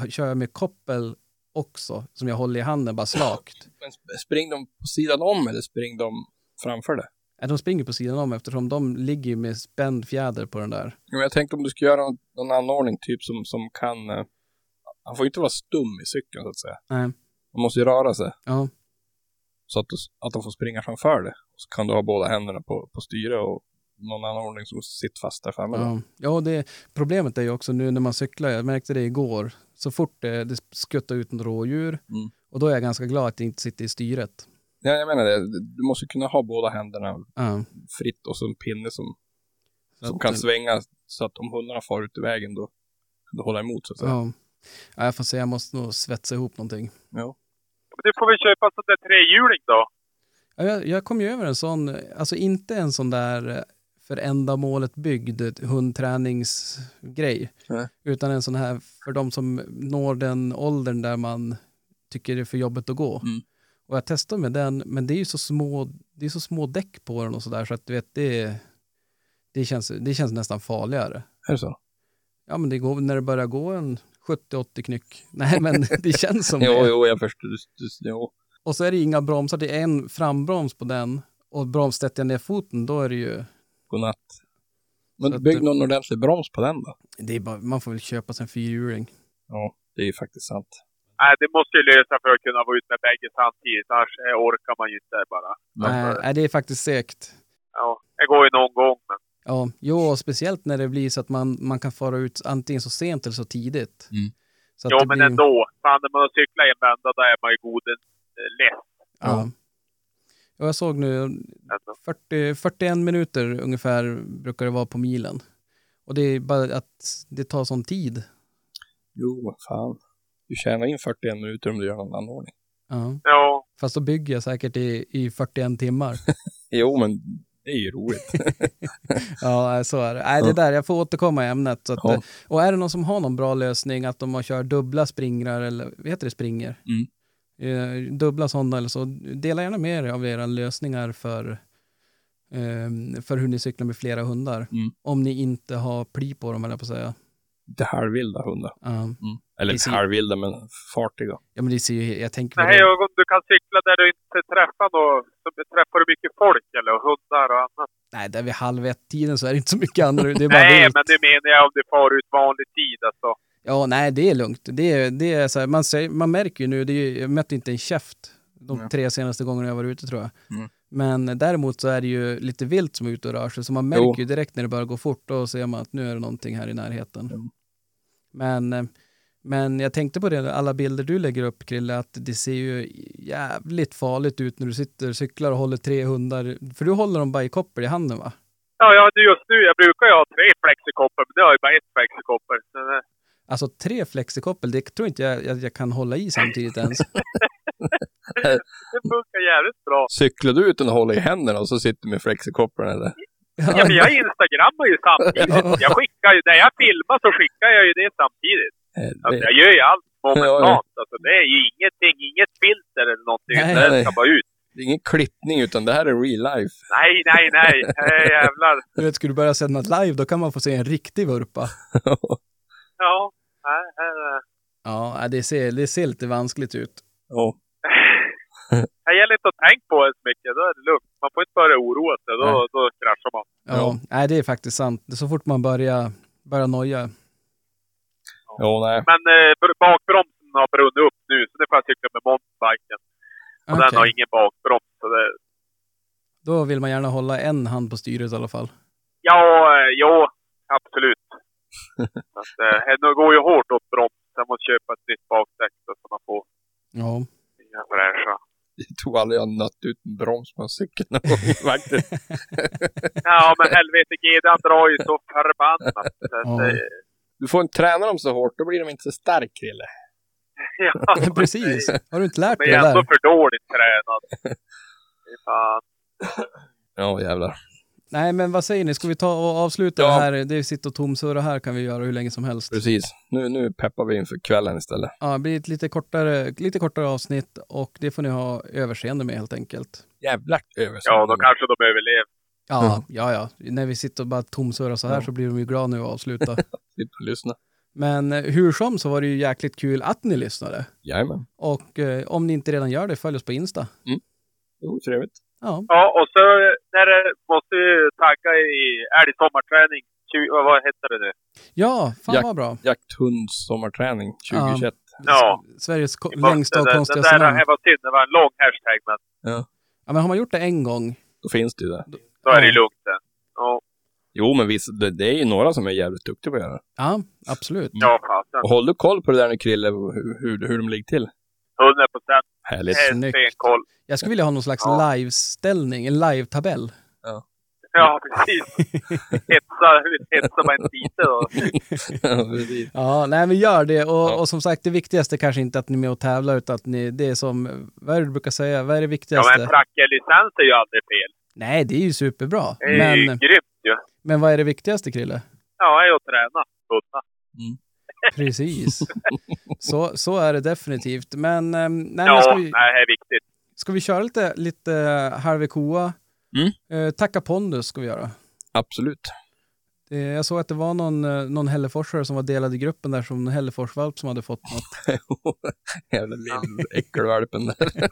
Speaker 3: kör jag med koppel också som jag håller i handen bara slakt.
Speaker 4: Men sp- spring de på sidan om eller spring de framför det?
Speaker 3: Ja, de springer på sidan om eftersom de ligger med spänd fjäder på den där.
Speaker 4: Men jag tänkte om du ska göra någon, någon anordning typ som, som kan... eh, han får ju inte vara stum i cykeln så att säga.
Speaker 3: Nej.
Speaker 4: Han måste ju röra sig.
Speaker 3: Ja,
Speaker 4: Så att, att de får springa framför det. Så kan du ha båda händerna på, på styre och någon anordning som sitter fast där framme. då.
Speaker 3: ja. ja det, problemet är ju också nu när man cyklar, jag märkte det igår, så fort det, det skuttar ut en rådjur
Speaker 4: Mm.
Speaker 3: och då är jag ganska glad att det inte sitter i styret.
Speaker 4: Ja, jag menar det. Du måste kunna ha båda händerna
Speaker 3: Ja,
Speaker 4: fritt och så en pinne som,
Speaker 3: så
Speaker 4: som kan svänga så att om hundarna far ut i vägen då du hålla emot så att säga.
Speaker 3: Ja. ja, jag får se, jag måste nog svetsa ihop någonting.
Speaker 4: Ja.
Speaker 5: Du får väl köpa en sån där trehjuling då.
Speaker 3: Ja, jag, jag kom ju över en sån, alltså inte en sån där eh, för ändamålet byggd hundträningsgrej,
Speaker 4: Nej.
Speaker 3: utan en sån här för de som når den åldern där man tycker det är för jobbigt att gå.
Speaker 4: Mm.
Speaker 3: Och jag testade med den, men det är ju så små, det är så små däck på den och sådär så att du vet, det, det, känns, det känns nästan farligare.
Speaker 4: Är det så?
Speaker 3: Ja, men det går när det börjar gå en 70-80 knyck. Nej, men det känns som
Speaker 4: Jo,
Speaker 3: det.
Speaker 4: jo, jag förstår. Du, du, jo.
Speaker 3: Och så är det inga bromsar, det är en frambroms på den och bromssätter jag ner foten, då är det ju
Speaker 4: Godnatt. Men bygg någon ordentlig broms på den då.
Speaker 3: Det är bara, man får väl köpa sig en fyrhjuling.
Speaker 4: Ja, det är ju faktiskt sant.
Speaker 5: Nej, det måste ju lösa för att kunna vara ut med bägge samtidigt. Annars orkar man ju inte bara.
Speaker 3: Nej, nej, det är faktiskt segt.
Speaker 5: Ja, det går ju någon gång.
Speaker 3: Ja, jo, speciellt när det blir så att man, man kan fara ut antingen så sent eller så tidigt.
Speaker 4: Mm.
Speaker 3: Så att
Speaker 5: Jo,
Speaker 3: det
Speaker 5: men
Speaker 3: blir-
Speaker 5: ändå. Fan, när man har cyklat en vända, då är man ju god eh, lätt.
Speaker 3: Ja. Och jag såg nu
Speaker 5: Ändå.
Speaker 3: 40, 41 minuter ungefär brukar det vara på milen. Och det är bara att det tar sån tid.
Speaker 4: Jo, vad fan. Du tjänar in 41 minuter om du gör någon anordning.
Speaker 3: Ja.
Speaker 5: Ja,
Speaker 3: Fast då bygger jag säkert i, i 41 timmar.
Speaker 4: Jo, men det är ju roligt.
Speaker 3: Ja, så är det. Nej, det där, jag får återkomma i ämnet. Att,
Speaker 4: Ja.
Speaker 3: Och är det någon som har någon bra lösning, att de har kört dubbla springrar, eller vad heter det, springer?
Speaker 4: Mm.
Speaker 3: Eh, dubbla sådana eller så, dela gärna med er av era lösningar för, eh, för hur ni cyklar med flera hundar.
Speaker 4: Mm.
Speaker 3: Om ni inte har pli på dem, eller på att säga.
Speaker 4: Lite halvvilda hundar.
Speaker 3: Ja.
Speaker 4: Mm. Eller
Speaker 3: Precis.
Speaker 4: halvvilda, men fartiga.
Speaker 3: ja, men det ser ju, jag tänker på
Speaker 5: Nej, och om du kan cykla där du inte träffar något. Så träffar du mycket folk eller hundar och annat.
Speaker 3: Nej, där vid halv ett-tiden så är det inte så mycket andra, det är bara
Speaker 5: Nej,
Speaker 3: vilt.
Speaker 5: men det menar jag om du far ut vanlig tid alltså.
Speaker 3: Ja, nej, det är lugnt. Det är, det är så här, man, säger, man märker ju nu, det är, jag mötte inte en käft de
Speaker 4: Ja.
Speaker 3: tre senaste gångerna jag var ute tror jag.
Speaker 4: Mm.
Speaker 3: Men däremot så är det ju lite vilt som är ute och rör sig, så man
Speaker 4: Jo.
Speaker 3: märker ju direkt när det börjar gå fort, då ser man att nu är det någonting här i närheten.
Speaker 4: Mm.
Speaker 3: Men, eh, men jag tänkte på det, alla bilder du lägger upp Krille, att det ser ju jävligt farligt ut när du sitter och cyklar och håller tre hundar, för du håller dem bara i koppel i handen va?
Speaker 5: Ja, ja, just nu. Jag brukar ju ha tre flexikoppar, men det har ju bara ett flexikoppel. Det-
Speaker 3: Alltså tre flexikoppel, det tror inte jag, jag, jag kan hålla i samtidigt ens.
Speaker 5: Det funkar jävligt bra.
Speaker 4: Cyklar du ut och håller i händerna och så sitter du med flexikopplarna eller?
Speaker 5: Ja, men jag instagrammar ju samtidigt. Jag skickar ju, när jag filmar så skickar jag ju det samtidigt. Alltså, jag gör ju allt momentant. Alltså, det är ju ingenting, inget filter eller någonting.
Speaker 3: Nej,
Speaker 5: det
Speaker 4: nej.
Speaker 5: ska bara ut.
Speaker 4: Det är ingen klippning utan det här är real life.
Speaker 5: Nej, nej, nej. Nej, jävlar.
Speaker 3: Du vet, skulle du börja sända live, då kan man få se en riktig vurpa.
Speaker 5: Ja. Nej, här,
Speaker 3: Ja, nej, det ser, det ser lite vanskligt ut.
Speaker 4: Ja.
Speaker 5: här gäller inte att tänka på det så mycket. Då är det lugnt. Man får inte börja oroa sig. Då,
Speaker 4: Nej.
Speaker 5: då kraschar man.
Speaker 3: Ja,
Speaker 4: Ja.
Speaker 3: nej, det är faktiskt sant. Så fort man börjar, börjar noja.
Speaker 4: Jo, nej.
Speaker 5: Men eh, br- bakbromsen har brunnit upp nu, så det får jag cykla med mountainbiken. Och den har ingen bakbroms. Så det,
Speaker 3: Då vill man gärna hålla en hand på styret i alla fall.
Speaker 5: ja, eh, jo, absolut. att, eh, det går ju hårt åt broms. Jag måste köpa ett nytt bakdäck så man får
Speaker 3: Ja.
Speaker 5: nya fräscha.
Speaker 4: Jag tror aldrig jag har nött ut en broms på en cykel någon gång faktiskt.
Speaker 5: Ja, men helvete, GD drar ju så förbannat. Så att,
Speaker 3: Ja.
Speaker 4: Du får inte träna dem så hårt, då blir de inte så stark Krille.
Speaker 5: ja,
Speaker 3: Precis. Har du inte lärt
Speaker 5: Men
Speaker 3: dig
Speaker 5: jag
Speaker 3: det
Speaker 5: är ändå
Speaker 3: där?
Speaker 5: för dåligt tränad. Fy fan.
Speaker 4: Ja, jävlar.
Speaker 3: Nej, men vad säger ni? Ska vi ta och avsluta
Speaker 4: Ja.
Speaker 3: det här? Det sitter och tomsurrar här kan vi göra hur länge som helst.
Speaker 4: Precis. Nu, nu peppar vi inför kvällen istället.
Speaker 3: Ja, det blir ett lite kortare, lite kortare avsnitt och det får ni ha överseende med helt enkelt.
Speaker 4: Jävlar över.
Speaker 5: Ja, då kanske de överlever.
Speaker 3: Ja, ja, ja. När vi sitter och bara tomsurrar så här
Speaker 4: Ja.
Speaker 3: så blir de ju glada nu att avsluta.
Speaker 4: Slipper lyssna.
Speaker 3: Men eh, hur som så var det ju jäkligt kul att ni lyssnade.
Speaker 4: Jajamän.
Speaker 3: Och eh, om ni inte redan gör det, följ oss på Insta.
Speaker 4: Jo, trevligt.
Speaker 3: Ja,
Speaker 5: Ja, och så när det måste vi tagga i älg sommarträning. Tju- vad heter det nu?
Speaker 3: ja fan
Speaker 4: Jack-
Speaker 3: vad bra.
Speaker 4: Jakthunds sommarträning 2021.
Speaker 5: Ja.
Speaker 3: Sveriges
Speaker 5: I början-
Speaker 3: längsta och
Speaker 5: det-
Speaker 3: konstigaste
Speaker 5: Det där
Speaker 3: namn.
Speaker 5: var synd, det var en lång hashtag, men
Speaker 3: Ja, men har man gjort det en gång,
Speaker 4: Då finns det ju det.
Speaker 5: Då är det
Speaker 3: Ja.
Speaker 5: lugnt sen. Ja,
Speaker 4: Jo, men visst, det, det är ju några som är jävligt duktiga på att göra det.
Speaker 3: ja, absolut.
Speaker 5: ja fasen.
Speaker 4: Och håll du koll på det där nu, Krille, hur, hur, hur de ligger till?
Speaker 5: 100 procent.
Speaker 4: Härligt.
Speaker 3: Snyggt.
Speaker 5: Stenkoll.
Speaker 3: Jag skulle vilja ha någon slags
Speaker 5: Ja.
Speaker 3: live-ställning, en live-tabell.
Speaker 5: Ja, precis. Hetsa, hetsa en lite då.
Speaker 4: Precis.
Speaker 3: Ja, nej men gör det. Och,
Speaker 4: Ja.
Speaker 3: och som sagt, det viktigaste kanske inte att ni är med och tävlar, utan att ni, det är som, vad är det du brukar säga, vad är det
Speaker 5: Ja,
Speaker 3: viktigaste?
Speaker 5: men trackerlicens är ju aldrig fel.
Speaker 3: Nej, det är ju superbra.
Speaker 5: Det är ju
Speaker 3: Men,
Speaker 5: grymt ju.
Speaker 3: men vad är det viktigaste, Krille?
Speaker 5: Ja, är att träna. Hunna.
Speaker 3: Precis. så, så är det definitivt. Men, ehm, nej, men
Speaker 5: Ja,
Speaker 3: ska, vi,
Speaker 5: nej, det är viktigt.
Speaker 3: ska vi köra lite, lite halvekoa?
Speaker 4: Mm.
Speaker 3: Eh, tacka pondus ska vi göra.
Speaker 4: Absolut.
Speaker 3: Det, jag såg att det var någon, eh, någon Hälleforsare som var delad i gruppen där som en Hälleforsvalp som hade fått något.
Speaker 4: Jävla lill äckelvalpen där.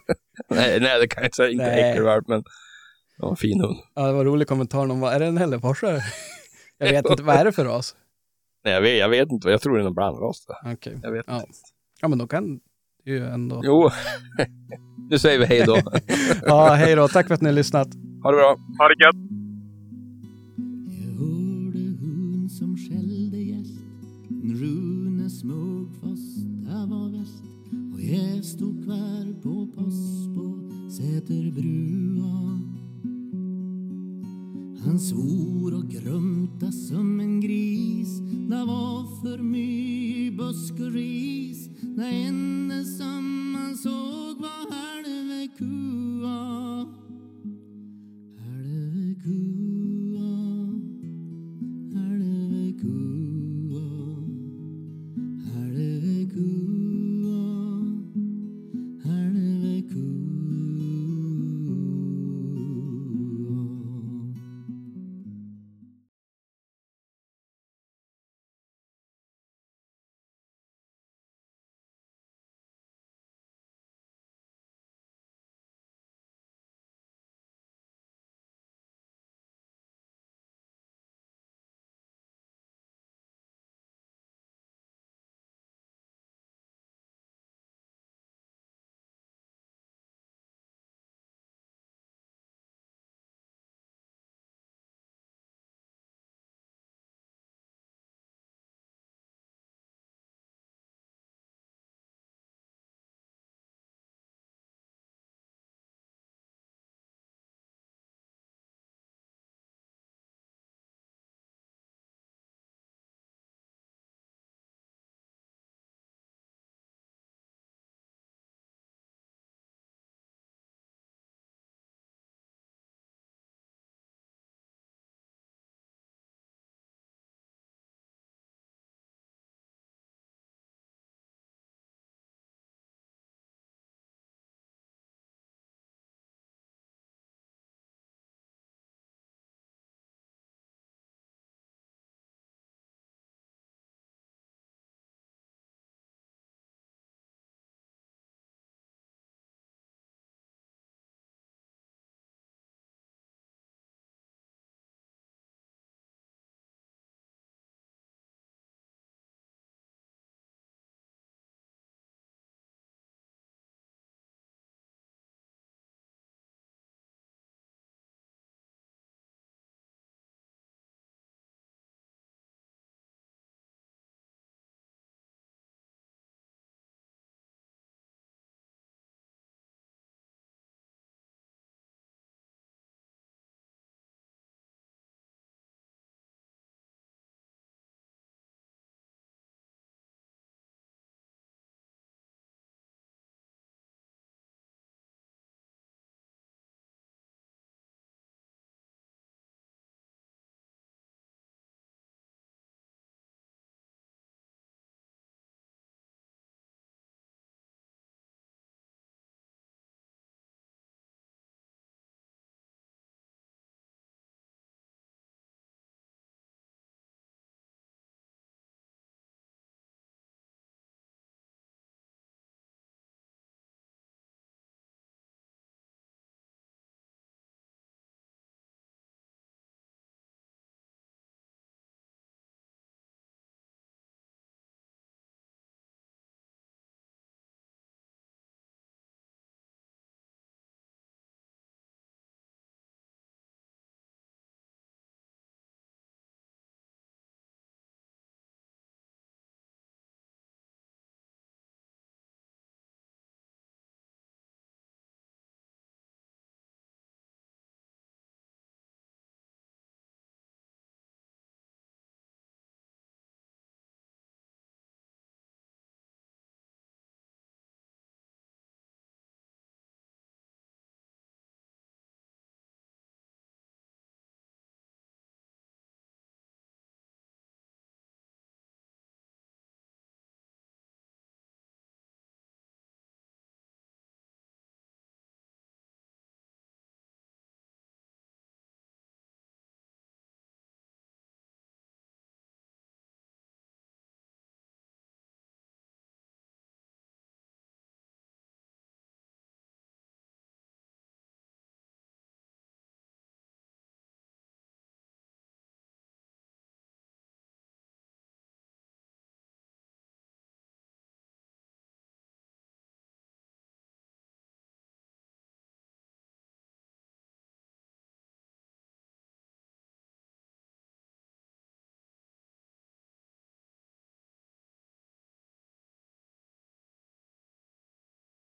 Speaker 4: nej, nej, det kan jag inte säga. Inte äckelvalp, men en fin hund.
Speaker 3: Ja, det var en rolig kommentar. Någon var, är det en Hälleforsare? jag vet inte, vad är det för ras?
Speaker 4: Nej, jag vet, jag vet inte. Jag tror det är någon blandras.
Speaker 3: Okej.
Speaker 4: Jag vet
Speaker 3: Ja.
Speaker 4: inte.
Speaker 3: Ja, men då kan det ju ändå...
Speaker 4: Jo, nu säger vi hej då.
Speaker 3: Ja, hej då. Tack för att ni har lyssnat.
Speaker 4: Ha det bra.
Speaker 5: Ha det gött.
Speaker 2: Jag stod kvar på post på Säterbrua han svor och grumta som en gris. Det var för mycket busk och ris? Det enda som han såg var här